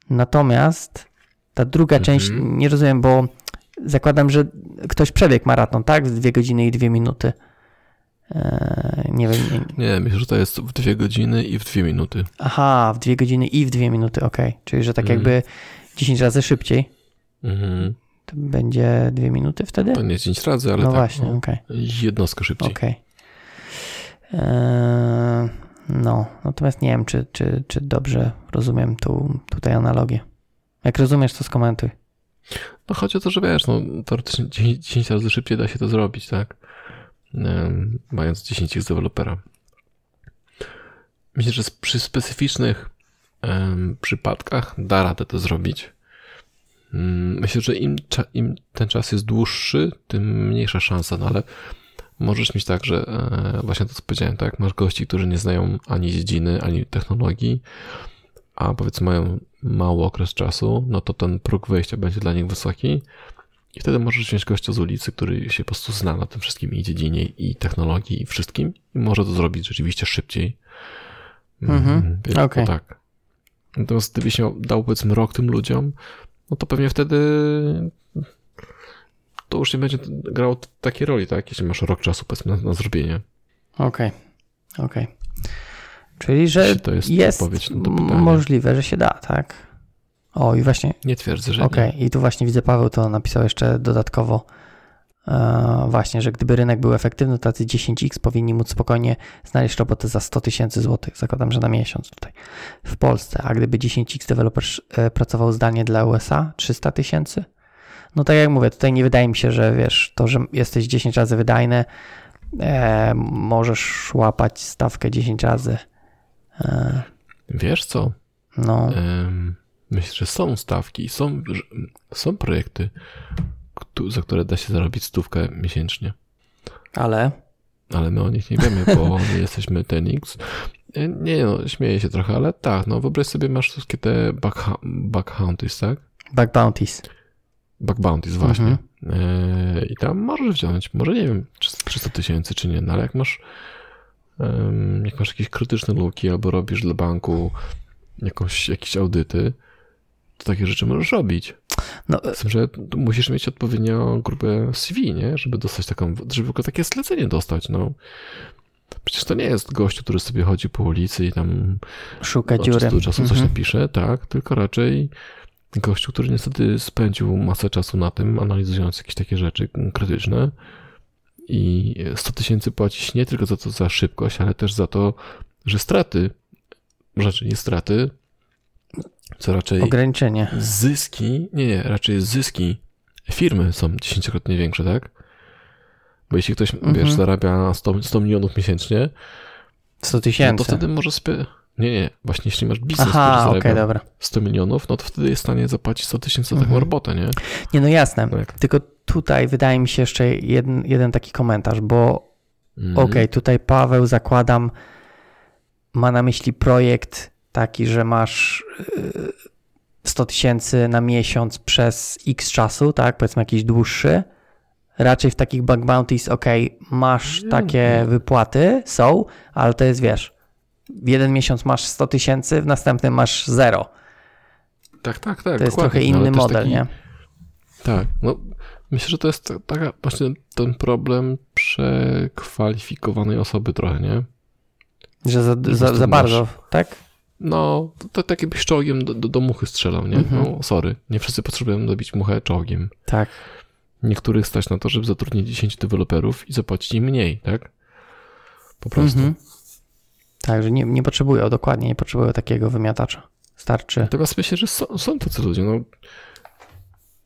Natomiast ta druga Mhm. część, nie rozumiem, bo zakładam, że ktoś przebiegł maraton, tak? W dwie godziny i dwie minuty. E, nie wiem. Nie, Nie, myślę, że to jest w dwie godziny i w dwie minuty. aha, w dwie godziny i w dwie minuty, okej. Czyli, że tak Mhm. jakby 10 razy szybciej. Mhm. To będzie dwie minuty wtedy? To nie 10 razy, ale no tak, właśnie, no, jednostkę szybciej. Okej. Eee, No, natomiast nie wiem, czy, czy, czy dobrze rozumiem tu, tutaj analogię. Jak rozumiesz, to skomentuj. No chodzi o to, że wiesz, no teoretycznie 10, 10 razy szybciej da się to zrobić, tak? Mając 10 z dewelopera. Myślę, że przy specyficznych przypadkach da radę to zrobić. Mm, Myślę, że im, im ten czas jest dłuższy, tym mniejsza szansa, no ale możesz mieć tak, że e, właśnie to co powiedziałem, tak? Masz gości, którzy nie znają ani dziedziny, ani technologii, a powiedzmy mają mały okres czasu, no to ten próg wejścia będzie dla nich wysoki i wtedy możesz wziąć gościa z ulicy, który się po prostu zna na tym wszystkim i dziedzinie, i technologii, i wszystkim i może to zrobić rzeczywiście szybciej. Mhm, Więc to tak. Natomiast gdybyś miał, dał powiedzmy rok tym ludziom, no to pewnie wtedy to już nie będzie grało takiej roli, tak? Jeśli masz rok czasu powiedzmy na, na zrobienie. Okej, okej. Czyli, że to jest jest możliwe, że się da, tak? O, i właśnie, Nie twierdzę, że okej, i tu właśnie widzę Paweł to napisał jeszcze dodatkowo właśnie, że gdyby rynek był efektywny, to tacy 10x powinni móc spokojnie znaleźć robotę za 100 tysięcy złotych. Zakładam, że na miesiąc tutaj w Polsce. A gdyby 10x deweloper e, pracował zdalnie dla USA, 300 tysięcy? No tak jak mówię, tutaj nie wydaje mi się, że wiesz, to, że jesteś 10 razy wydajny, e, możesz łapać stawkę 10 razy. E. Wiesz co? no, Myślę, że są stawki, są, są projekty, za które da się zarobić stówkę miesięcznie. ale Ale my o nich nie wiemy, bo [laughs] nie jesteśmy Tenix. E, Nie no, śmieję się trochę, ale tak, no wyobraź sobie, masz wszystkie te back, back bounties, tak? back bounties. Back bounties właśnie. Mhm. E, I tam możesz wziąć, może nie wiem, czy 300 tysięcy czy nie, no ale jak masz em, jak masz jakieś krytyczne luki albo robisz dla banku jakąś, jakieś audyty, to takie rzeczy możesz robić. No, Z tym, że musisz mieć odpowiednią grupę CV, nie? Żeby dostać taką, żeby tylko takie zlecenie dostać, no. Przecież to nie jest gościu, który sobie chodzi po ulicy i tam szuka od dziury. czasu coś Mhm. napisze, tak, tylko raczej gościu, który niestety spędził masę czasu na tym, analizując jakieś takie rzeczy krytyczne i 100 tysięcy płacić nie tylko za to, za szybkość, ale też za to, że straty, rzeczy nie straty, co raczej Ograniczenie. zyski, nie, nie, raczej zyski firmy są dziesięciokrotnie większe, tak? Bo jeśli ktoś, Mhm. wiesz, zarabia 100, 100 milionów miesięcznie, 100 no tysięcy. to wtedy może sobie... Nie, nie, właśnie jeśli masz biznes, który Aha, zarabia okej, dobra. 100 milionów, no to wtedy jest w stanie zapłacić 100 tysięcy za taką Mhm. robotę, nie? Nie, no jasne. No jak- Tylko tutaj wydaje mi się jeszcze jeden, jeden taki komentarz, bo Mm. okej, tutaj Paweł zakładam ma na myśli projekt taki, że masz yy, 100 tysięcy na miesiąc przez x czasu, tak? Powiedzmy jakiś dłuższy. Raczej w takich bug bounties, okej, masz Nie, takie wypłaty, są, ale to jest, wiesz, w jeden miesiąc masz 100 tysięcy, w następnym masz zero. Tak, tak, tak. To jest trochę No, inny model, taki, nie? Tak, no myślę, że to jest taka właśnie ten problem przekwalifikowanej osoby trochę, nie? Że za, za, za bardzo, tak? No, to, tak jakbyś czołgiem do, do, do muchy strzelał, nie? Mhm. No, sorry, nie wszyscy potrzebują dobić muchę czołgiem. Tak. Niektórych stać na to, żeby zatrudnić 10 deweloperów i zapłacić im mniej, tak? Po prostu. Mhm. Tak, że nie, nie potrzebują, dokładnie, nie potrzebują takiego wymiatacza. Starczy. Natomiast myślę, że są, są tacy ludzie, no.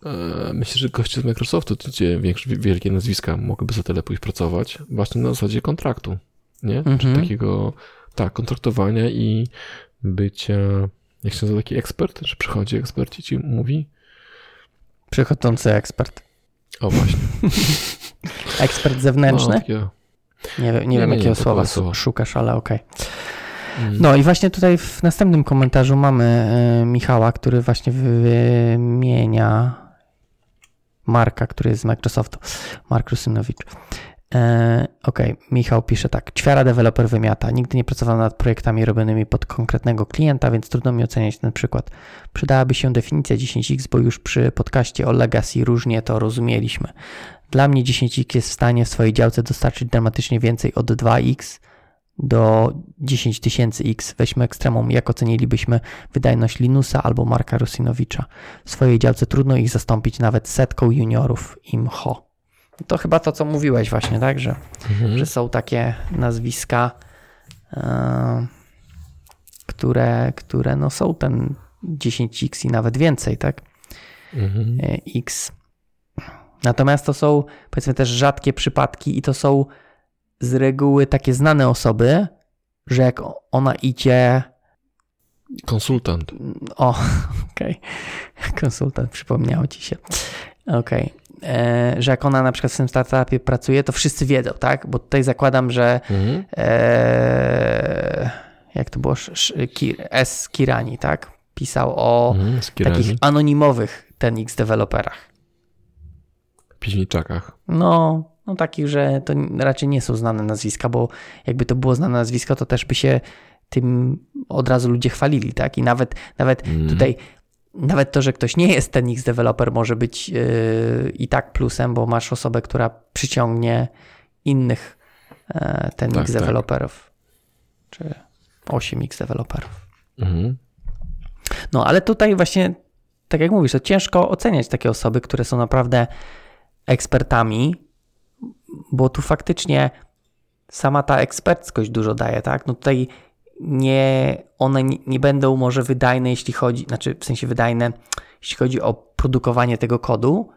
E, Myślę, że goście z Microsoftu, gdzie większe, wielkie nazwiska mogłyby za tyle pójść pracować, właśnie na zasadzie kontraktu, nie? Mhm. Czy takiego, tak, kontraktowania i bycia, jak się nazywa taki ekspert, że przychodzi ekspert i ci mówi, Przychodzący ekspert. o właśnie. [laughs] Ekspert No, zewnętrzny? takie, Nie, wiem- nie Nie, wiem, nie, jakiego nie, słowa słowo. szukasz, ale okej. mm, No i właśnie tutaj w następnym komentarzu mamy e, Michała, który właśnie wymienia Marka, który jest z Microsoftu. Mark Rusynowicz. E, Okej, Michał pisze tak. Ćwiara deweloper wymiata. Nigdy nie pracowałem nad projektami robionymi pod konkretnego klienta, więc trudno mi oceniać ten przykład. Przydałaby się definicja 10x, bo już przy podcaście o Legacy różnie to rozumieliśmy. Dla mnie 10x jest w stanie w swojej działce dostarczyć dramatycznie więcej od 2x do 10 tysięcy X. Weźmy ekstremum, jak ocenilibyśmy wydajność Linusa albo Marka Rusinowicza. W swojej działce trudno ich zastąpić nawet setką juniorów imho. To chyba to, co mówiłeś właśnie, tak? Że, mhm. że są takie nazwiska, e, które, które no są ten 10x i nawet więcej, tak? Mhm. e, X. Natomiast to są powiedzmy też rzadkie przypadki i to są z reguły takie znane osoby, że jak ona idzie. Konsultant. O, [laughs] okej. Konsultant przypomniało ci się. Okej. E, Że jak ona na przykład w tym startupie pracuje, to wszyscy wiedzą, tak? Bo tutaj zakładam, że Mhm. e, jak to było? S. Kirani, tak? Pisał o Mhm. Takich anonimowych TenX deweloperach. piźniczakach. No, no takich, że to raczej nie są znane nazwiska, bo jakby to było znane nazwisko, to też by się tym od razu ludzie chwalili, tak? I nawet, nawet Mm. tutaj, nawet to, że ktoś nie jest ten X developer może być yy, i tak plusem, bo masz osobę, która przyciągnie innych e, ten Tak, X tak. developerów, czy 8 X developerów. Mhm. No, ale tutaj właśnie, tak jak mówisz, to ciężko oceniać takie osoby, które są naprawdę ekspertami, bo tu faktycznie sama ta eksperckość dużo daje, tak? No tutaj nie, one nie, nie będą może wydajne, jeśli chodzi, znaczy w sensie wydajne, jeśli chodzi o produkowanie tego kodu,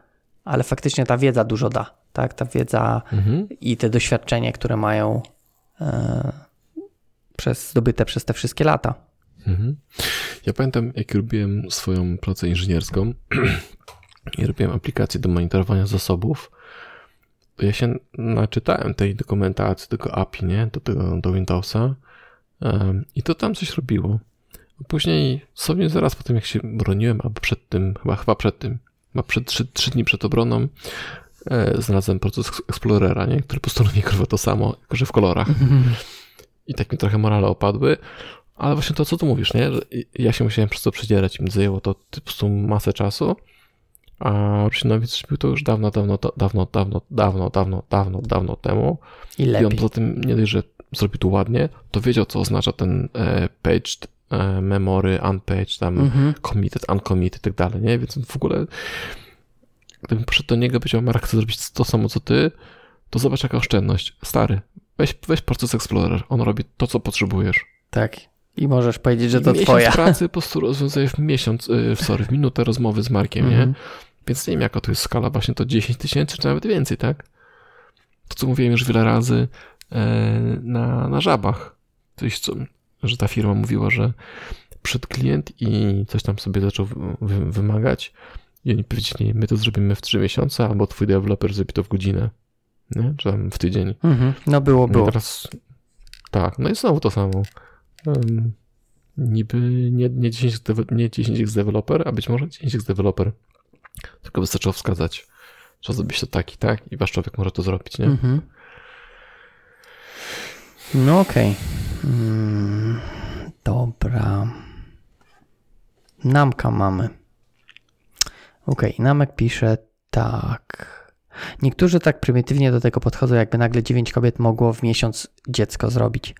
ale faktycznie ta wiedza dużo da, tak? Ta wiedza Mhm. i te doświadczenie, które mają e, przez, zdobyte przez te wszystkie lata. Mhm. Ja pamiętam, jak robiłem swoją pracę inżynierską [clears throat] i robiłem aplikację do monitorowania zasobów, to ja się naczytałem tej dokumentacji, tego API, nie? Do, tego, do Windowsa i to tam coś robiło. Później, sobie zaraz po tym, jak się broniłem, albo przed tym, chyba, chyba przed tym, chyba przed trzy, trzy dni przed obroną, e, znalazłem proces Explorera, nie? który po prostu [laughs] robi kurwa to samo, tylko że w kolorach. I tak mi trochę morale opadły, ale właśnie to, co tu mówisz, nie? Że ja się musiałem przez to przedzierać i mi zajęło to po prostu masę czasu, a Rusinowic zrobił to już dawno, dawno, da- dawno, dawno, dawno, dawno, dawno, dawno temu. I I on lepiej. poza tym nie dość, że zrobił to ładnie, to wiedział, co oznacza ten e, paged, e, memory, unpaged, tam Mhm. committed, uncommitted i tak dalej, nie? Więc w ogóle gdybym poszedł do niego i powiedział, Marek, chcę zrobić to samo, co ty, to zobacz jaka oszczędność. Stary, weź, weź proces Explorer, on robi to, co potrzebujesz. Tak. I możesz powiedzieć, że to miesiąc twoja. pracy po prostu rozwiązuje w miesiąc, y, w sorry, w minutę rozmowy z Markiem, Mhm. nie? Więc nie wiem, jaka to jest skala, właśnie to 10 tysięcy, czy nawet więcej, tak? To, co mówiłem już wiele razy na, na żabach. Coś, co, że ta firma mówiła, że przed klient i coś tam sobie zaczął wy, wymagać i oni powiedzieli, my to zrobimy w 3 miesiące, albo twój deweloper zrobi to w godzinę, nie? Czy tam w tydzień. Mhm. No było, No było. teraz tak, no i znowu to samo. Um, niby nie, nie, 10, dewe- nie 10x developer, a być może 10x developer. Tylko wystarczyło wskazać, trzeba zrobić to tak i tak i wasz człowiek może to zrobić, nie? Mhm. No okej. Mm, dobra. Namka mamy. Okej, Namek pisze tak. Niektórzy tak prymitywnie do tego podchodzą, jakby nagle 9 kobiet mogło w miesiąc dziecko zrobić.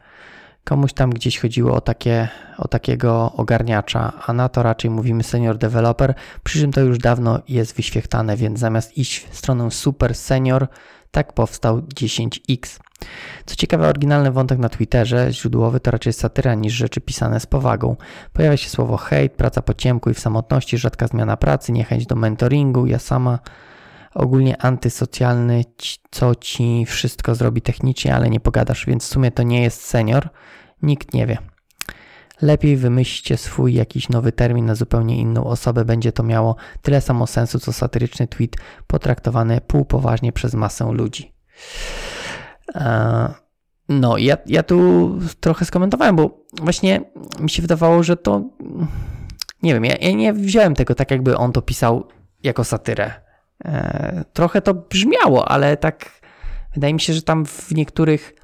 Komuś tam gdzieś chodziło o, takie, o takiego ogarniacza, a na to raczej mówimy senior developer, przy czym to już dawno jest wyświechtane, więc zamiast iść w stronę super senior, tak powstał 10x. Co ciekawe, oryginalny wątek na Twitterze, źródłowy, to raczej satyra niż rzeczy pisane z powagą. Pojawia się słowo hejt, praca po ciemku i w samotności, rzadka zmiana pracy, niechęć do mentoringu, ja sama ogólnie antysocjalny, co ci wszystko zrobi technicznie, ale nie pogadasz, więc w sumie to nie jest senior. Nikt nie wie. Lepiej wymyślcie swój jakiś nowy termin na zupełnie inną osobę. Będzie to miało tyle samo sensu, co satyryczny tweet potraktowany półpoważnie przez masę ludzi. E, No, ja, ja tu trochę skomentowałem, bo właśnie mi się wydawało, że to. Nie wiem, ja, ja nie wziąłem tego tak, jakby on to pisał jako satyrę. E, Trochę to brzmiało, ale tak wydaje mi się, że tam w niektórych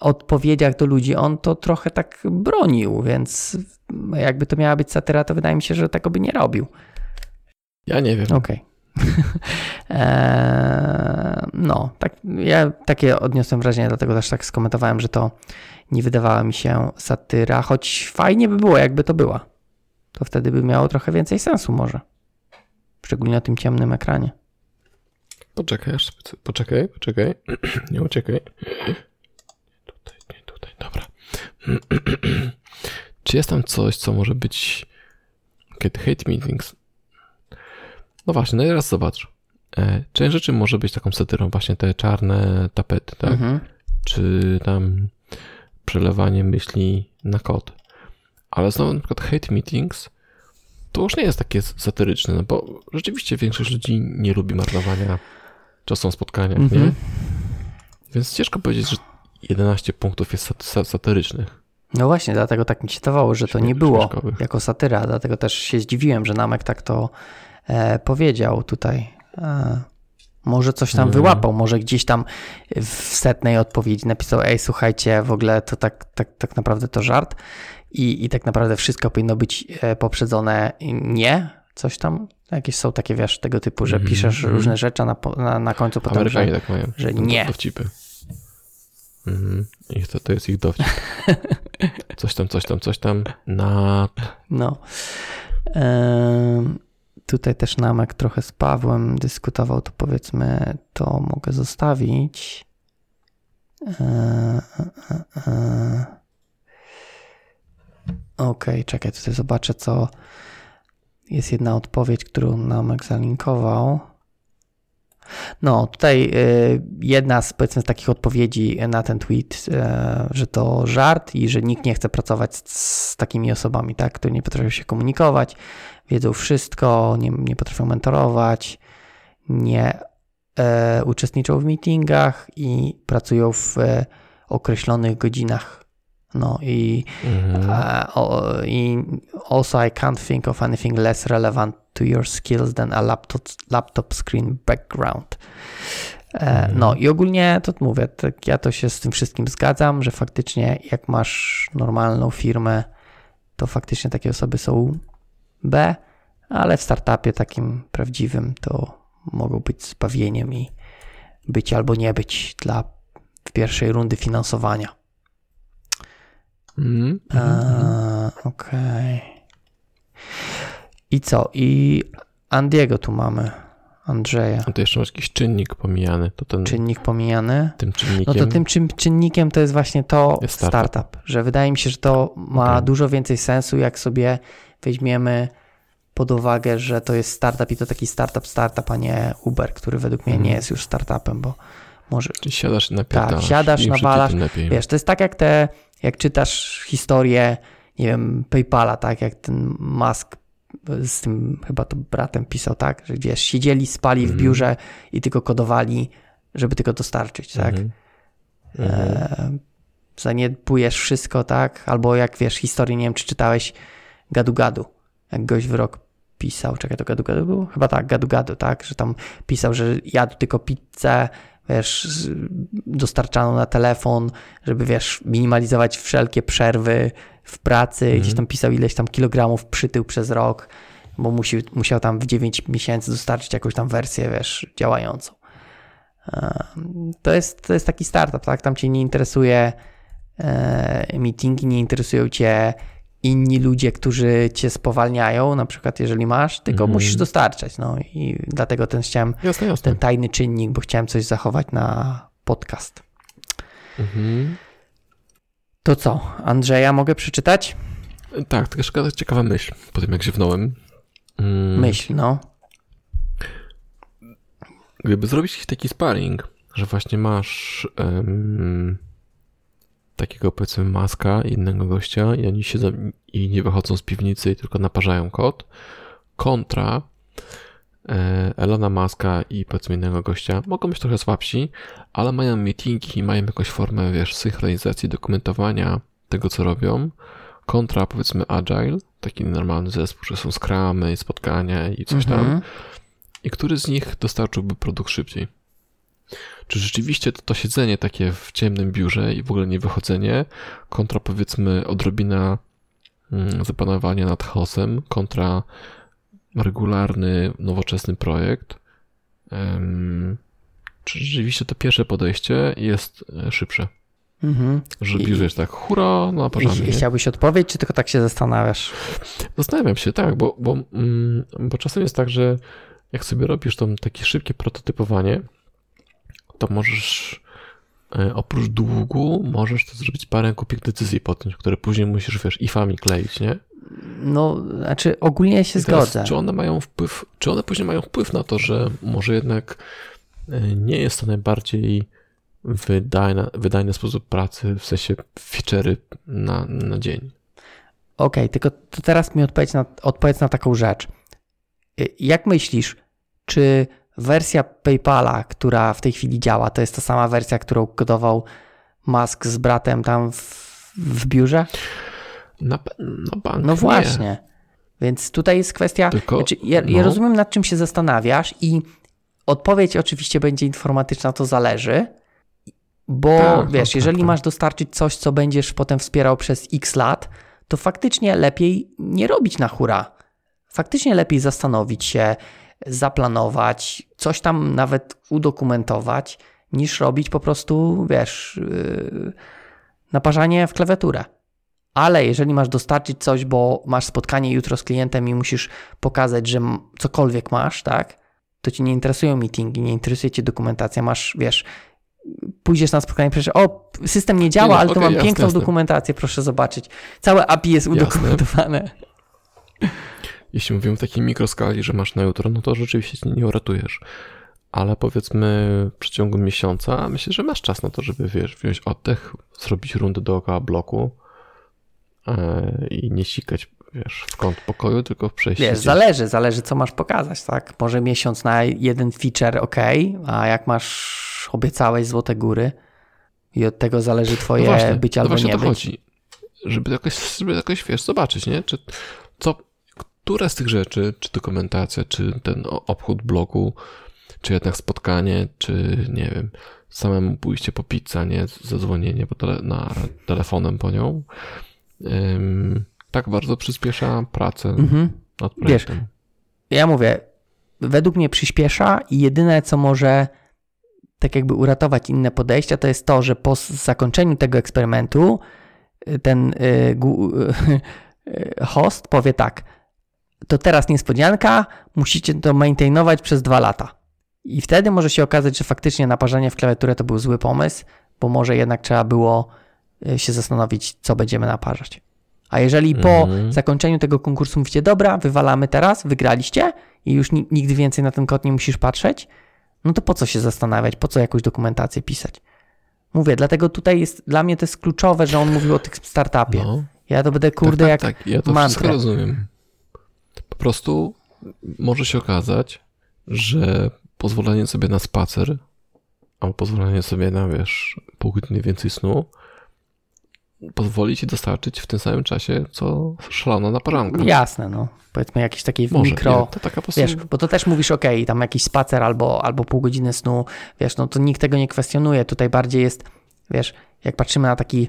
odpowiedziach do ludzi on to trochę tak bronił, więc jakby to miała być satyra, to wydaje mi się, że tego by nie robił. Ja nie wiem. Okej. Eee, [laughs] no, tak, ja takie odniosłem wrażenie, dlatego też tak skomentowałem, że to nie wydawała mi się satyra, choć fajnie by było, jakby to była. To wtedy by miało trochę więcej sensu może. Szczególnie na tym ciemnym ekranie. Poczekaj, poczekaj, poczekaj. [clears throat] nie uciekaj. Tutaj, nie tutaj, dobra. [clears throat] Czy jest tam coś, co może być. Hate meetings. No właśnie, no i raz zobacz. E, część rzeczy może być taką satyrą, właśnie te czarne tapety, tak? Mhm. Czy tam przelewanie myśli na kod. Ale znowu na przykład hate meetings to już nie jest takie satyryczne, no bo rzeczywiście większość ludzi nie lubi marnowania czasu na spotkaniach, nie? Mhm. Więc ciężko powiedzieć, że 11 punktów jest sat- sa- satyrycznych. No właśnie, dlatego tak mi się dawało, że to nie było jako satyra, dlatego też się zdziwiłem, że Namek tak to powiedział tutaj. E, Może coś tam Mhm. wyłapał, może gdzieś tam w setnej odpowiedzi napisał, ej, słuchajcie, w ogóle to tak, tak, tak naprawdę to żart i, i tak naprawdę wszystko powinno być e, poprzedzone nie, coś tam. Jakieś są takie, wiesz, tego typu, że Mhm, piszesz mhm. różne rzeczy, a na, na, na końcu potem, że, Amerykanie tak mają. że nie. Dowcipy. Mhm. Ich to, to jest ich dowcip. [laughs] Coś tam, coś tam, coś tam. Na. No. Em, tutaj też Namek trochę z Pawłem dyskutował, to powiedzmy, to mogę zostawić. E, e, e. Okej, czekaj, tutaj zobaczę, co jest jedna odpowiedź, którą Namek zalinkował. No, tutaj jedna z powiedzmy z takich odpowiedzi na ten tweet, że to żart i że nikt nie chce pracować z takimi osobami, tak, które nie potrafią się komunikować, wiedzą wszystko, nie, nie potrafią mentorować, nie e, uczestniczą w meetingach i pracują w e, określonych godzinach. No i Mhm. Uh, o- i also, I can't think of anything less relevant to your skills than a laptop, laptop screen background. E, No i ogólnie to mówię, tak ja to się z tym wszystkim zgadzam, że faktycznie jak masz normalną firmę, to faktycznie takie osoby są B, ale w startupie takim prawdziwym to mogą być zbawieniem i być albo nie być dla pierwszej rundy finansowania. Mhm. Eee, Okej. I co? I Andiego tu mamy. Andrzeja. A to jeszcze masz jakiś czynnik pomijany. To ten, Czynnik pomijany. tym No czynnikiem. to tym czym, czynnikiem to jest właśnie to Jest startup. startup. że wydaje mi się, że to ma Okej. dużo więcej sensu, jak sobie weźmiemy pod uwagę, że to jest startup i to taki startup, startup, a nie Uber, który według mnie nie Mhm. jest już startupem, bo może Czyli siadasz i napierdalasz. Tak, siadasz, nawalasz. Wiesz, to jest tak jak te, jak czytasz historię, nie wiem, PayPala, tak, jak ten Musk z tym chyba to bratem pisał, tak, że wiesz, siedzieli, spali w Mhm. biurze i tylko kodowali, żeby tylko dostarczyć, tak. Mhm. E, zaniedbujesz wszystko, tak, albo jak wiesz, historię, nie wiem, czy czytałeś Gadu Gadu, jak gość wyrok pisał, czekaj, to Gadu Gadu był? Chyba tak, Gadu Gadu, tak, że tam pisał, że jadł tylko pizzę, wiesz, dostarczaną na telefon, żeby, wiesz, minimalizować wszelkie przerwy w pracy, Mhm. gdzieś tam pisał ileś tam kilogramów przytył przez rok, bo musi, musiał tam w 9 miesięcy dostarczyć jakąś tam wersję, wiesz, działającą. To jest, to jest taki startup, tak? Tam cię nie interesuje e, meetingi, nie interesują cię inni ludzie, którzy cię spowalniają, na przykład jeżeli masz, tylko Mhm. musisz dostarczać, no i dlatego ten chciałem, Jasne, jasne. ten tajny czynnik, bo chciałem coś zachować na podcast. Mhm. To co, Andrzeja mogę przeczytać? Tak, jeszcze ciekawa myśl po tym, jak ziewnąłem. Mm, Myśl, no. Gdyby zrobić taki sparring, że właśnie masz em, takiego powiedzmy maska i innego gościa i oni siedzą i nie wychodzą z piwnicy i tylko naparzają kod, kontra Elona Maska i powiedzmy innego gościa mogą być trochę słabsi, ale mają meetingi, mają jakąś formę, wiesz, synchronizacji, dokumentowania tego, co robią, kontra powiedzmy Agile, taki normalny zespół, że są scrumy, spotkania i coś tam. Mhm. I który z nich dostarczyłby produkt szybciej? Czy rzeczywiście to, to siedzenie takie w ciemnym biurze i w ogóle nie wychodzenie, kontra powiedzmy odrobina mm, zapanowania nad chaosem, kontra regularny, nowoczesny projekt, czy rzeczywiście to pierwsze podejście jest e, szybsze? Mhm. Że jest tak, hura, no. I chciałbyś odpowiedź, czy tylko tak się zastanawiasz? Zastanawiam się, tak, bo, bo, mm, bo czasem jest tak, że jak sobie robisz to takie szybkie prototypowanie, to możesz oprócz długu, możesz to zrobić parę głupich decyzji potem, które później musisz, wiesz, ifami kleić, nie? No, znaczy ogólnie się I teraz, zgodzę. Czy one mają wpływ, czy one później mają wpływ na to, że może jednak e, nie jest to najbardziej wydajny, wydajny sposób pracy, w sensie feature'y na, na dzień? Okej, tylko to teraz mi odpowiedz na, odpowiedz na taką rzecz. Y, Jak myślisz, czy wersja PayPala, która w tej chwili działa, to jest ta sama wersja, którą kodował Musk z bratem tam w, w biurze? Na, na bank No nie. właśnie. Więc tutaj jest kwestia. Tylko- znaczy, ja, ja no. rozumiem, nad czym się zastanawiasz, i odpowiedź oczywiście będzie informatyczna, to zależy, bo Tak, wiesz, tak, jeżeli tak. masz dostarczyć coś, co będziesz potem wspierał przez x lat, to faktycznie lepiej nie robić na hura. Faktycznie lepiej zastanowić się, zaplanować, coś tam nawet udokumentować, niż robić po prostu, wiesz, yy, naparzanie w klawiaturę. Ale jeżeli masz dostarczyć coś, bo masz spotkanie jutro z klientem i musisz pokazać, że cokolwiek masz, tak, to ci nie interesują meetingi, nie interesuje cię dokumentacja, masz, wiesz, pójdziesz na spotkanie, przecież, o, system nie działa, Nie, ale tu okej, mam jasne, piękną jasne. dokumentację, proszę zobaczyć. Całe API jest Jasne. [laughs] Jeśli mówimy w takiej mikroskali, że masz na jutro, no to rzeczywiście się nie uratujesz. Ale powiedzmy w przeciągu miesiąca, myślę, że masz czas na to, żeby wiesz, wziąć oddech, zrobić rundę dookoła bloku e, i nie sikać, wiesz, w kąt pokoju, tylko przejść Wiesz, gdzieś. zależy, zależy co masz pokazać, tak? Może miesiąc na jeden feature ok, a jak masz obiecałeś złote góry i od tego zależy twoje no właśnie, być no albo właśnie nie to być. chodzi. Żeby jakoś, żeby jakoś, wiesz, zobaczyć, nie? Czy co, które z tych rzeczy, czy dokumentacja, czy ten obchód bloku, czy jednak spotkanie, czy nie wiem, samemu pójście po pizzę, nie? Zadzwonienie po tele, na telefonem po nią, ym, tak bardzo przyspiesza pracę Mhm. nad Wiesz. Ja mówię, według mnie przyspiesza i jedyne co może tak jakby uratować inne podejścia, to jest to, że po zakończeniu tego eksperymentu y, ten y, gu- [laughs] y, host powie tak, to teraz niespodzianka, musicie to maintainować przez dwa lata. I wtedy może się okazać, że faktycznie naparzanie w klawiaturę to był zły pomysł, bo może jednak trzeba było y, się zastanowić, co będziemy naparzać. A jeżeli po Mhm. zakończeniu tego konkursu mówicie, dobra, wywalamy teraz, wygraliście i już ni- nigdy więcej na ten kod nie musisz patrzeć, no to po co się zastanawiać, po co jakąś dokumentację pisać? Mówię, dlatego tutaj jest, dla mnie to jest kluczowe, że on mówił o tych startupie. No. Ja to będę kurde tak, jak tak, tak. Ja to mantrę. rozumiem. Po prostu może się okazać, że pozwolenie sobie na spacer, albo pozwolenie sobie na, wiesz, pół godziny więcej snu, pozwoli ci dostarczyć w tym samym czasie, co szalona naparzanka. jasne, no. Powiedzmy jakieś takie Może, mikro... nie, to taka po prostu... Wiesz, bo to też mówisz, ok, tam jakiś spacer albo, albo pół godziny snu, wiesz, no to nikt tego nie kwestionuje. Tutaj bardziej jest, wiesz, jak patrzymy na taki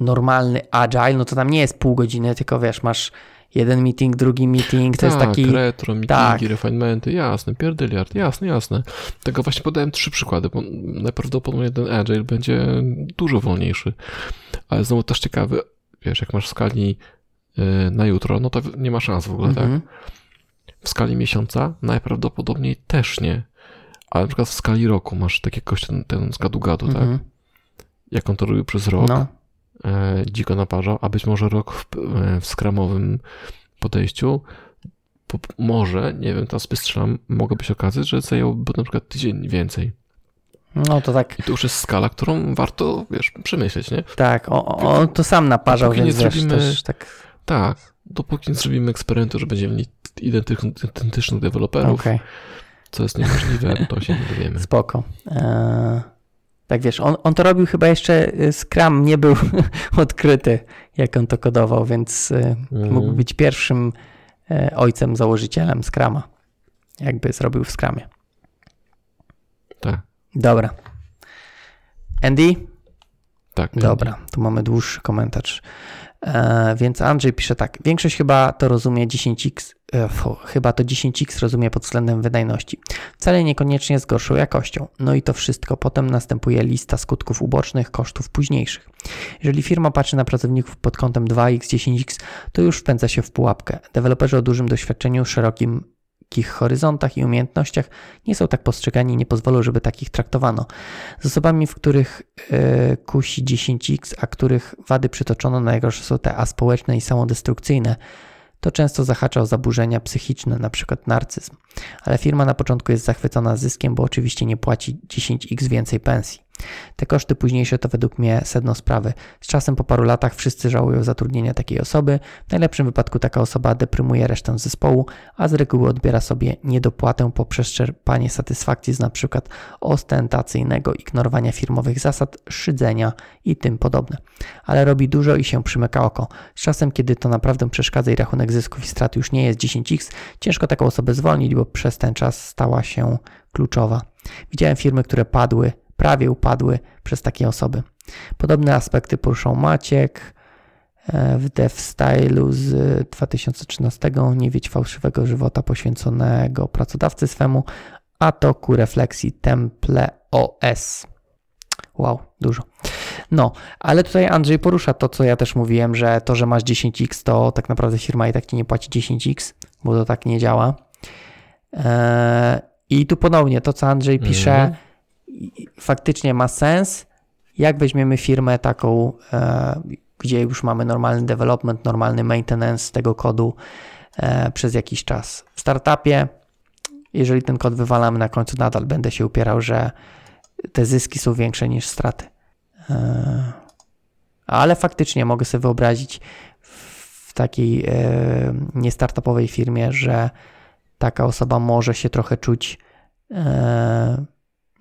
normalny agile, no to tam nie jest pół godziny, tylko wiesz, masz jeden meeting, drugi meeting, to tak, jest taki... retro, meetingi, tak. refinementy, jasne, pierdyliard, jasne, jasne. Tego właśnie podałem trzy przykłady, bo najprawdopodobniej ten Agile będzie dużo wolniejszy. Ale znowu też ciekawy, wiesz, jak masz w skali y, na jutro, no to nie ma szans w ogóle, tak? Mhm. W skali miesiąca najprawdopodobniej też nie. Ale na przykład w skali roku masz tak jakoś ten, ten z gadu-gadu, tak? Mhm. Jak on to robił przez rok, No, dziko naparzał, a być może rok w, e, w skramowym podejściu, po, może, nie wiem, teraz strzelam, mogłoby się okazać, że zająłby na przykład tydzień więcej. no to tak, I to już jest skala, którą warto, wiesz, przemyśleć, nie? tak, on to sam naparzał, Dopóki nie więc wiesz, zrobimy- też tak, Tak, dopóki nie zrobimy eksperymentu, że będziemy mieli identycznych, identycznych deweloperów, okej, co jest niemożliwe, to się nie dowiemy. spoko. Eee, tak wiesz, on, on to robił chyba jeszcze, y, Scrum nie był [laughs] odkryty, jak on to kodował, więc Mhm. mógł być pierwszym e, ojcem, założycielem Scrama, jakby zrobił w Scrumie. Tak, Dobra. Andy? tak. Dobra, tu mamy dłuższy komentarz. E, więc Andrzej pisze tak. Większość chyba to rozumie 10x, e, chyba to 10x rozumie pod względem wydajności. Wcale niekoniecznie z gorszą jakością. No i to wszystko. Potem następuje lista skutków ubocznych, kosztów późniejszych. Jeżeli firma patrzy na pracowników pod kątem 2x, 10x, to już wpędza się w pułapkę. Deweloperzy o dużym doświadczeniu, szerokim ich horyzontach i umiejętnościach nie są tak postrzegani i nie pozwolą, żeby takich traktowano. Z osobami, w których e, kusi 10x, a których wady przytoczono najgorsze są te aspołeczne i samodestrukcyjne, to często zahacza o zaburzenia psychiczne, np. narcyzm. Ale firma na początku jest zachwycona zyskiem, bo oczywiście nie płaci 10x więcej pensji. Te koszty późniejsze to według mnie sedno sprawy. Z czasem po paru latach wszyscy żałują zatrudnienia takiej osoby. W najlepszym wypadku taka osoba deprymuje resztę zespołu, a z reguły odbiera sobie niedopłatę poprzez czerpanie satysfakcji z np. ostentacyjnego ignorowania firmowych zasad, szydzenia i tym podobne. Ale robi dużo i się przymyka oko. Z czasem, kiedy to naprawdę przeszkadza i rachunek zysków i strat już nie jest 10x, ciężko taką osobę zwolnić, bo przez ten czas stała się kluczowa. Widziałem firmy, które padły prawie upadły przez takie osoby. Podobne aspekty poruszał Maciek e, w Dev Stylu z 2013, nie wiedź fałszywego żywota poświęconego pracodawcy swemu, a to ku refleksji Temple OS. Wow, dużo. No, ale tutaj Andrzej porusza to, co ja też mówiłem, że to, że masz 10x, to tak naprawdę firma i tak ci nie płaci 10x, bo to tak nie działa. Eee, I tu ponownie to, co Andrzej pisze, mm faktycznie ma sens, jak weźmiemy firmę taką, e, gdzie już mamy normalny development, normalny maintenance tego kodu e, przez jakiś czas. W startupie, jeżeli ten kod wywalamy na końcu, nadal będę się upierał, że te zyski są większe niż straty. E, ale faktycznie mogę sobie wyobrazić w takiej niestartupowej firmie, że taka osoba może się trochę czuć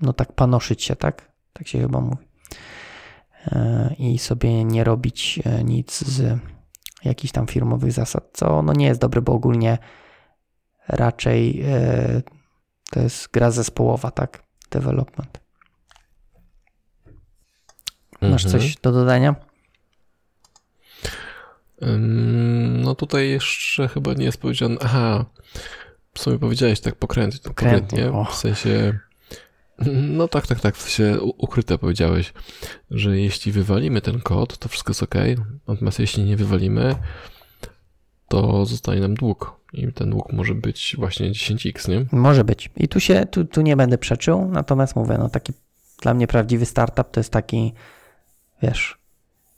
no tak panoszyć się, tak? Tak się chyba mówi. E, I sobie nie robić e, nic z jakichś tam firmowych zasad, co no nie jest dobre, bo ogólnie raczej e, to jest gra zespołowa, tak? Development. Masz mhm. coś do dodania? No tutaj jeszcze chyba nie jest powiedziane. Aha, w sumie powiedziałeś tak pokrętnie, pokrętnie w sensie no tak, tak, tak. W sensie ukryte powiedziałeś, że jeśli wywalimy ten kod, to wszystko jest ok. Natomiast jeśli nie wywalimy, to zostanie nam dług. I ten dług może być właśnie 10x, nie? Może być. I tu się, tu, tu nie będę przeczył, natomiast mówię, no taki dla mnie prawdziwy startup to jest taki, wiesz,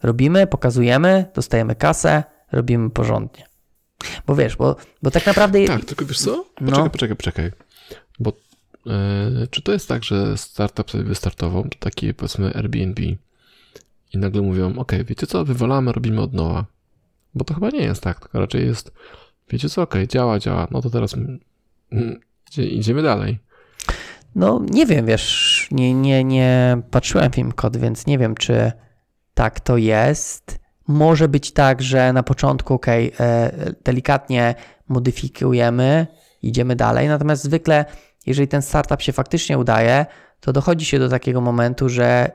robimy, pokazujemy, dostajemy kasę, robimy porządnie. Bo wiesz, bo, bo tak naprawdę... Tak, tylko wiesz co? Poczekaj, no. poczekaj, poczekaj. Bo czy to jest tak, że startup sobie wystartował, taki powiedzmy Airbnb i nagle mówią, ok, wiecie co, wywalamy, robimy od nowa. Bo to chyba nie jest tak, tylko raczej jest, wiecie co, ok, działa, działa, no to teraz idziemy dalej. No nie wiem, wiesz, nie, nie, nie patrzyłem film kod, więc nie wiem, czy tak to jest. Może być tak, że na początku, ok, delikatnie modyfikujemy, idziemy dalej, natomiast zwykle jeżeli ten startup się faktycznie udaje, to dochodzi się do takiego momentu, że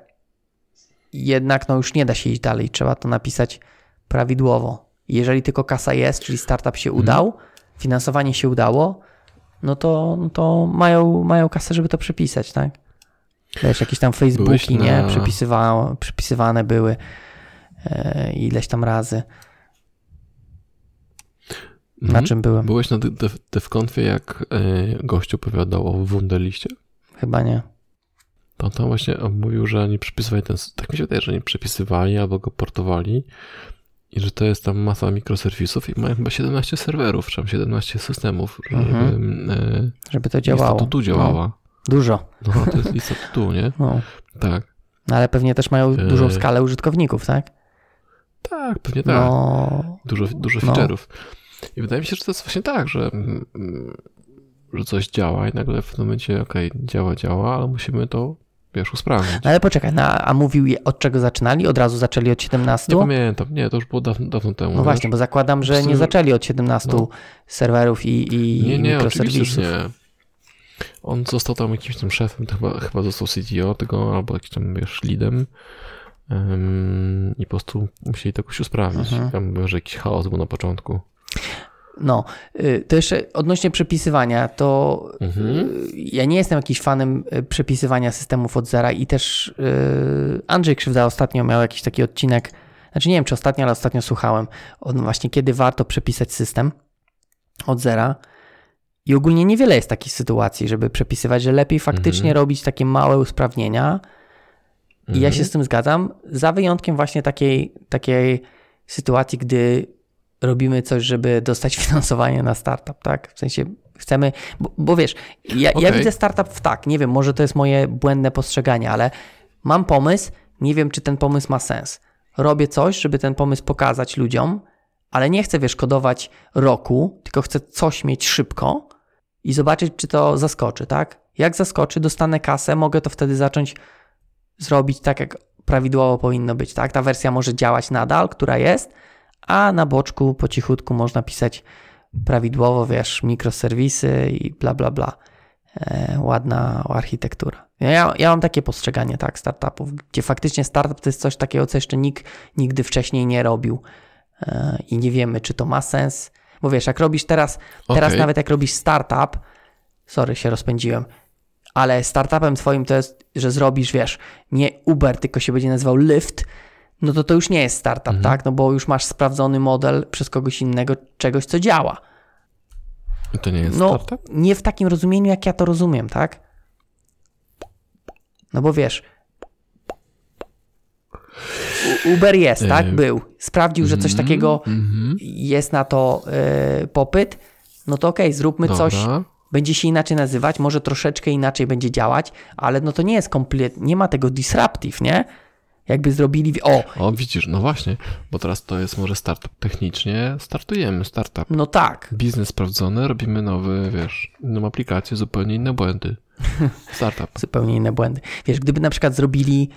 jednak no już nie da się iść dalej, trzeba to napisać prawidłowo. Jeżeli tylko kasa jest, czyli startup się mhm. udał, finansowanie się udało, no to, no to mają, mają kasę, żeby to przepisać, tak? Wiesz, jakieś tam Facebooki, na... nie? Przypisywa, przypisywane były e, ileś tam razy. Na mhm. czym byłem? Byłeś na DevConfie, jak e, gościu opowiadał o Wunderliście? Chyba nie. To tam właśnie mówił, że oni przepisywali ten, tak mi się wydaje, że nie przepisywali albo go portowali i że to jest tam masa mikroserwisów i mają chyba 17 serwerów, czy tam 17 systemów, żeby, mhm. e, żeby to działało. Lista tu działała. No. Dużo. No, to jest lista tu, nie? No. Tak. No ale pewnie też mają dużą e... skalę użytkowników, tak? Tak, pewnie tak. No... Dużo, dużo no. I wydaje mi się, że to jest właśnie tak, że, mm, że coś działa i nagle w tym momencie, okej, okay, działa, działa, ale musimy to wiesz, usprawnić. Ale poczekaj, no, a mówił od czego zaczynali? Od razu zaczęli od 17? Nie pamiętam, nie, to już było dawno, dawno temu. No wiesz? właśnie, bo zakładam, że nie zaczęli od 17 no. serwerów i, i Nie, nie, oczywiście nie. On został tam jakimś tam szefem, chyba, chyba został CTO tego, albo jakimś tam, wiesz, leadem um, i po prostu musieli to jakoś usprawnić. Mhm. Tam, że jakiś chaos był na początku. No, y, to jeszcze odnośnie przepisywania, to mhm. Y, ja nie jestem jakiś fanem y, przepisywania systemów od zera i też Andrzej Krzywda ostatnio miał jakiś taki odcinek, znaczy nie wiem czy ostatnio, ale ostatnio słuchałem, on właśnie kiedy warto przepisać system od zera. I ogólnie niewiele jest takich sytuacji, żeby przepisywać, że lepiej faktycznie mhm. robić takie małe usprawnienia. I ja się mhm. z tym zgadzam, za wyjątkiem właśnie takiej, takiej sytuacji, gdy robimy coś, żeby dostać [laughs] finansowanie na startup, tak? W sensie chcemy, bo, bo wiesz, ja, okay. ja, widzę startup w tak, nie wiem, może to jest moje błędne postrzeganie, ale mam pomysł, nie wiem, czy ten pomysł ma sens. Robię coś, żeby ten pomysł pokazać ludziom, ale nie chcę, wiesz, kodować roku, tylko chcę coś mieć szybko i zobaczyć, czy to zaskoczy, tak? Jak zaskoczy, dostanę kasę, mogę to wtedy zacząć zrobić tak, jak prawidłowo powinno być, tak? Ta wersja może działać nadal, która jest, a na boczku po cichutku można pisać prawidłowo, wiesz, mikroserwisy i bla, bla, bla. E, ładna architektura. Ja, ja mam takie postrzeganie, tak, startupów, gdzie faktycznie startup to jest coś takiego, co jeszcze nikt nigdy wcześniej nie robił e, i nie wiemy, czy to ma sens. Bo wiesz, jak robisz teraz, teraz Okej. nawet jak robisz startup, sorry, się rozpędziłem, ale startupem twoim to jest, że zrobisz, wiesz, nie Uber, tylko się będzie nazywał Lyft, no to to już nie jest startup, tak? No bo już masz sprawdzony model przez kogoś innego, czegoś, co działa. I to nie jest No, startup? nie w takim rozumieniu, jak ja to rozumiem, tak? No bo wiesz, Uber jest, tak? Yy. Był. Sprawdził, że coś takiego Mhm. jest na to yy, popyt. No to okej, zróbmy coś, Dobra. będzie się inaczej nazywać, może troszeczkę inaczej będzie działać, ale no to nie jest kompletnie, nie ma tego disruptive, nie? Jakby zrobili, o, O, widzisz, no właśnie, bo teraz to jest może startup. Technicznie startujemy startup. no tak, Biznes sprawdzony, robimy nowy, wiesz, inną aplikację, zupełnie inne błędy. [laughs] Startup. zupełnie inne błędy. Wiesz, gdyby na przykład zrobili,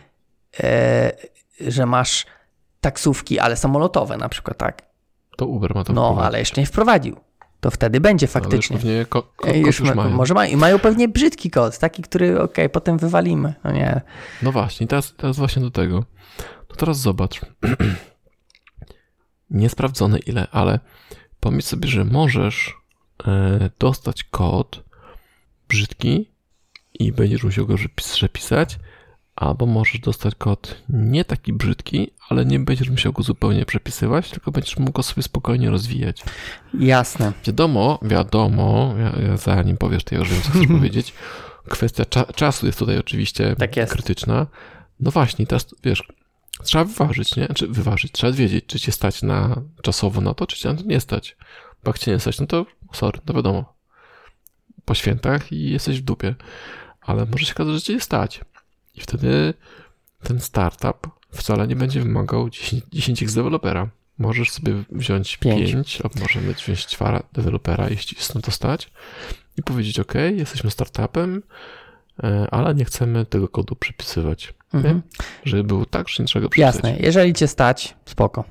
e, że masz taksówki, ale samolotowe na przykład, tak? To Uber ma to No, wprowadzić. ale jeszcze nie wprowadził. To wtedy będzie Ale już faktycznie. ko- ko- już już ma, mają. może ma, I mają pewnie brzydki kod, taki, który okej, potem wywalimy. No nie. No właśnie, teraz, teraz właśnie do tego. No teraz zobacz. [clears throat] Niesprawdzone ile, ale pomyśl sobie, że możesz e, dostać kod brzydki i będziesz musiał go przepis- przepisać, albo możesz dostać kod nie taki brzydki, ale nie będziesz musiał go zupełnie przepisywać, tylko będziesz mógł go sobie spokojnie rozwijać. Jasne. Wiadomo, wiadomo, zanim powiesz, już wiem, co chcesz [laughs] powiedzieć. Kwestia cza- czasu jest tutaj oczywiście Tak jest. krytyczna. No właśnie, teraz wiesz, trzeba wyważyć, nie? Czy wyważyć, trzeba wiedzieć, czy cię stać na czasowo na to, czy cię na to nie stać. Bo jak cię nie stać, no to sorry, no wiadomo. Po świętach i jesteś w dupie. Ale może się okazać, że cię stać. I wtedy ten startup wcale nie będzie wymagał 10, 10x dewelopera. Możesz sobie wziąć Pięć. 5, albo możemy wziąć 2 dewelopera, jeśli jest na to stać, i powiedzieć: OK, jesteśmy startupem, e, ale nie chcemy tego kodu przypisywać. Mhm. Żeby był tak, że nie trzeba go przypisać. Jasne. Jeżeli cię stać, spoko.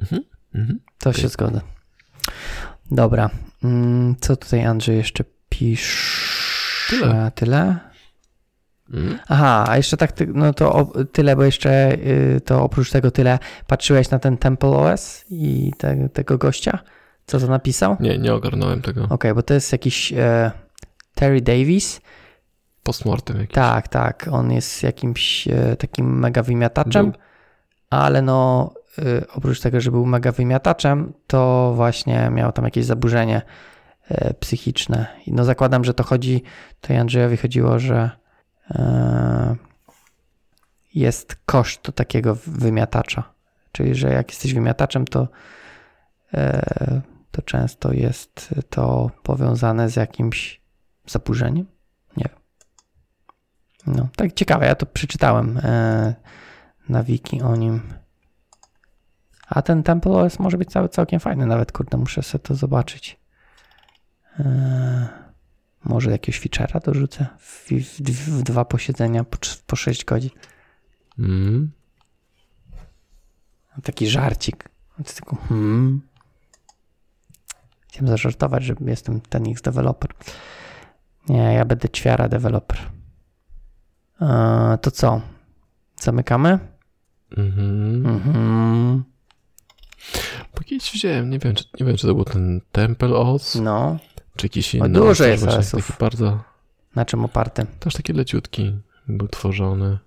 Mhm. To się zgodzę. Dobra. Mm, Co tutaj Andrzej jeszcze pisze? Tyle. Tyle? Mhm. Aha, a jeszcze tak, no to o, tyle, bo jeszcze y, to oprócz tego tyle patrzyłeś na ten Temple OS i te, tego gościa, co to napisał? Okej, Nie, nie ogarnąłem tego. bo to jest jakiś e, Terry Davis. Postmortem jakiś. Tak, tak, on jest jakimś e, takim mega wymiataczem, Był. ale no y, oprócz tego, że był mega wymiataczem, to właśnie miał tam jakieś zaburzenie e, psychiczne. I no zakładam, że to chodzi, to Andrzejowi chodziło, że jest koszt takiego wymiatacza. Czyli, że jak jesteś wymiataczem, to, e, to często jest to powiązane z jakimś zaburzeniem. Nie wiem. No, tak ciekawe, ja to przeczytałem e, na wiki o nim. A ten Temple OS może być cały całkiem fajny, nawet kurde, muszę sobie to zobaczyć. E, może jakiegoś feature'a dorzucę w, w, w dwa posiedzenia po, po 6 godzin. Mhm. Taki żarcik. Tylko hmm. Chciałem zażartować, że jestem ten X developer. Nie, ja będę ćwiara developer. E, to co? Zamykamy? Mhm. Mhm. Bo kiedyś widziałem, nie wiem, czy, nie wiem, czy to był ten Temple OS, No, czy jakiś inny. dużo jest właśnie. Taki bardzo, na czym oparty? też taki leciutki był tworzony.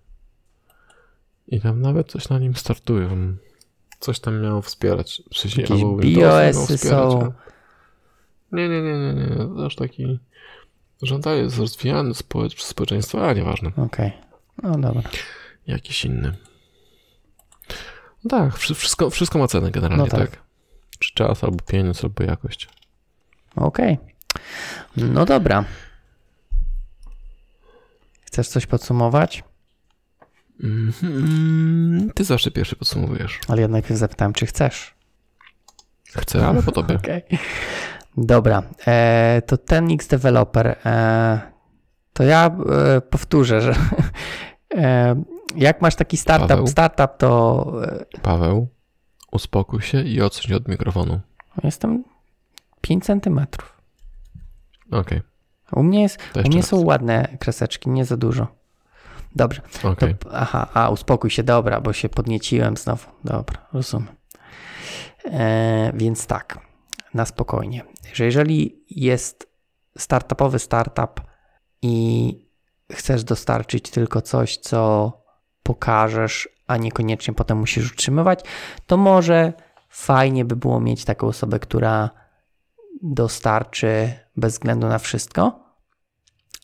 I tam nawet coś na nim startują. Coś tam miało wspierać. W sensie, Jakieś wspierać, są. a- Nie, nie, nie, nie, nie. To Aż taki. Dalej jest rozwijany społecz- przez społeczeństwo, ale nieważne. Okej. No dobra. Jakiś inny. No tak, wszy- wszystko, wszystko ma cenę generalnie, No tak. tak. Czy czas, albo pieniądz, albo jakość. Okej. No dobra. Chcesz coś podsumować? Mhm. Ty zawsze pierwszy podsumowujesz. Ale ja najpierw zapytałem, czy chcesz. Chcę, ale po tobie. [laughs] Okej. Dobra, e, to ten X Developer. E, to ja e, powtórzę, że [laughs] e, jak masz taki startup, Paweł? startup to e, Paweł, uspokój się i odsuń od mikrofonu. jestem 5 centymetrów. Okej, U mnie, jest, to u mnie raz. są ładne kreseczki, nie za dużo. Dobrze. To, Okej. aha, a uspokój się, dobra, bo się podnieciłem znowu. Dobra, rozumiem. E, więc tak, na spokojnie. Że jeżeli jest startupowy startup i chcesz dostarczyć tylko coś, co pokażesz, a niekoniecznie potem musisz utrzymywać, to może fajnie by było mieć taką osobę, która dostarczy bez względu na wszystko,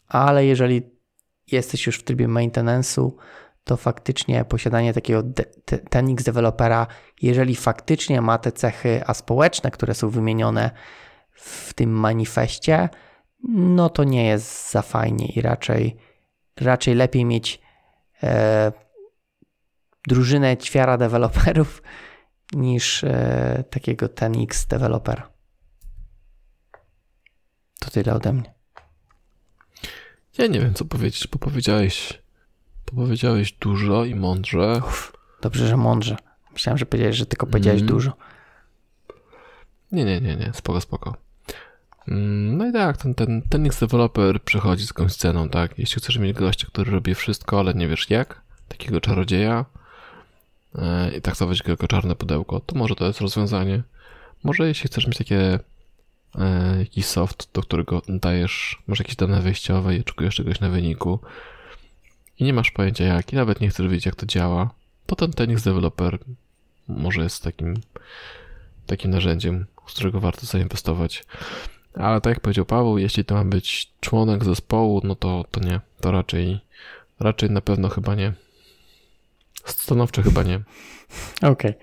ale jeżeli jesteś już w trybie maintenance'u, to faktycznie posiadanie takiego Tenix dewelopera, jeżeli faktycznie ma te cechy aspołeczne, które są wymienione w tym manifestie, no to nie jest za fajnie i raczej, raczej lepiej mieć e, drużynę ćwiara deweloperów niż e, takiego Tenix dewelopera. To tyle ode mnie. Ja nie wiem, co powiedzieć, bo powiedziałeś, bo powiedziałeś dużo i mądrze. Dobrze, że mądrze. Myślałem, że powiedziałeś, że tylko powiedziałeś Mm. dużo. Nie, nie, nie, nie, spoko, spoko. Mm, No i tak, ten, ten, ten X developer przychodzi z jakąś ceną, tak? Jeśli chcesz mieć gościa, który robi wszystko, ale nie wiesz jak, takiego czarodzieja e, i traktować go jako czarne pudełko, to może to jest rozwiązanie. Może jeśli chcesz mieć takie jakiś soft, do którego dajesz, masz jakieś dane wejściowe i oczekujesz czegoś na wyniku i nie masz pojęcia jak i nawet nie chcesz wiedzieć jak to działa, to ten Tenix developer może jest takim takim narzędziem, z którego warto zainwestować. Ale tak jak powiedział Paweł, jeśli to ma być członek zespołu, no to, to nie. To raczej, raczej na pewno chyba nie. Stanowczo chyba nie. Okej.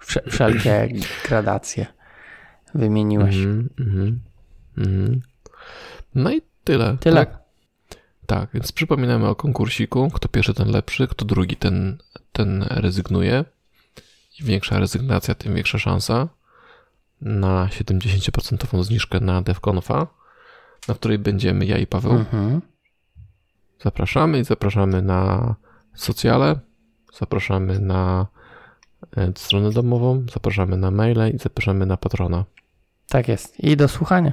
Wsze- Wszelkie gradacje wymieniłeś. Mhm, mhm, mhm. No i tyle. Tyle. Tak? tak, więc przypominamy o konkursiku. Kto pierwszy, ten lepszy, kto drugi, ten, ten rezygnuje. Im większa rezygnacja, tym większa szansa na 70% zniżkę na DevConfa, na której będziemy ja i Paweł. Mhm. Zapraszamy i zapraszamy na socjale, zapraszamy na e, stronę domową, zapraszamy na maile i zapraszamy na patrona Tak jest. I do słuchania.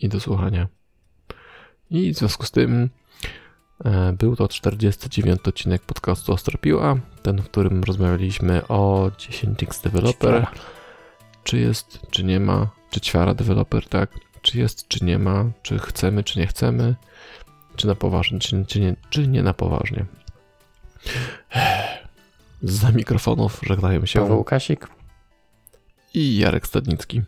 i do słuchania. I w związku z tym e, był to 49 odcinek podcastu Ostropiła, ten, w którym rozmawialiśmy o 10x Developer. Ćwiara. Czy jest, czy nie ma, czy ćwiara deweloper, tak? Czy jest, czy nie ma, czy chcemy, czy nie chcemy, czy na poważnie, czy, czy, nie, czy nie na poważnie. Za mikrofonów żegnają się Paweł Łukasik. I Jarek Stadnicki.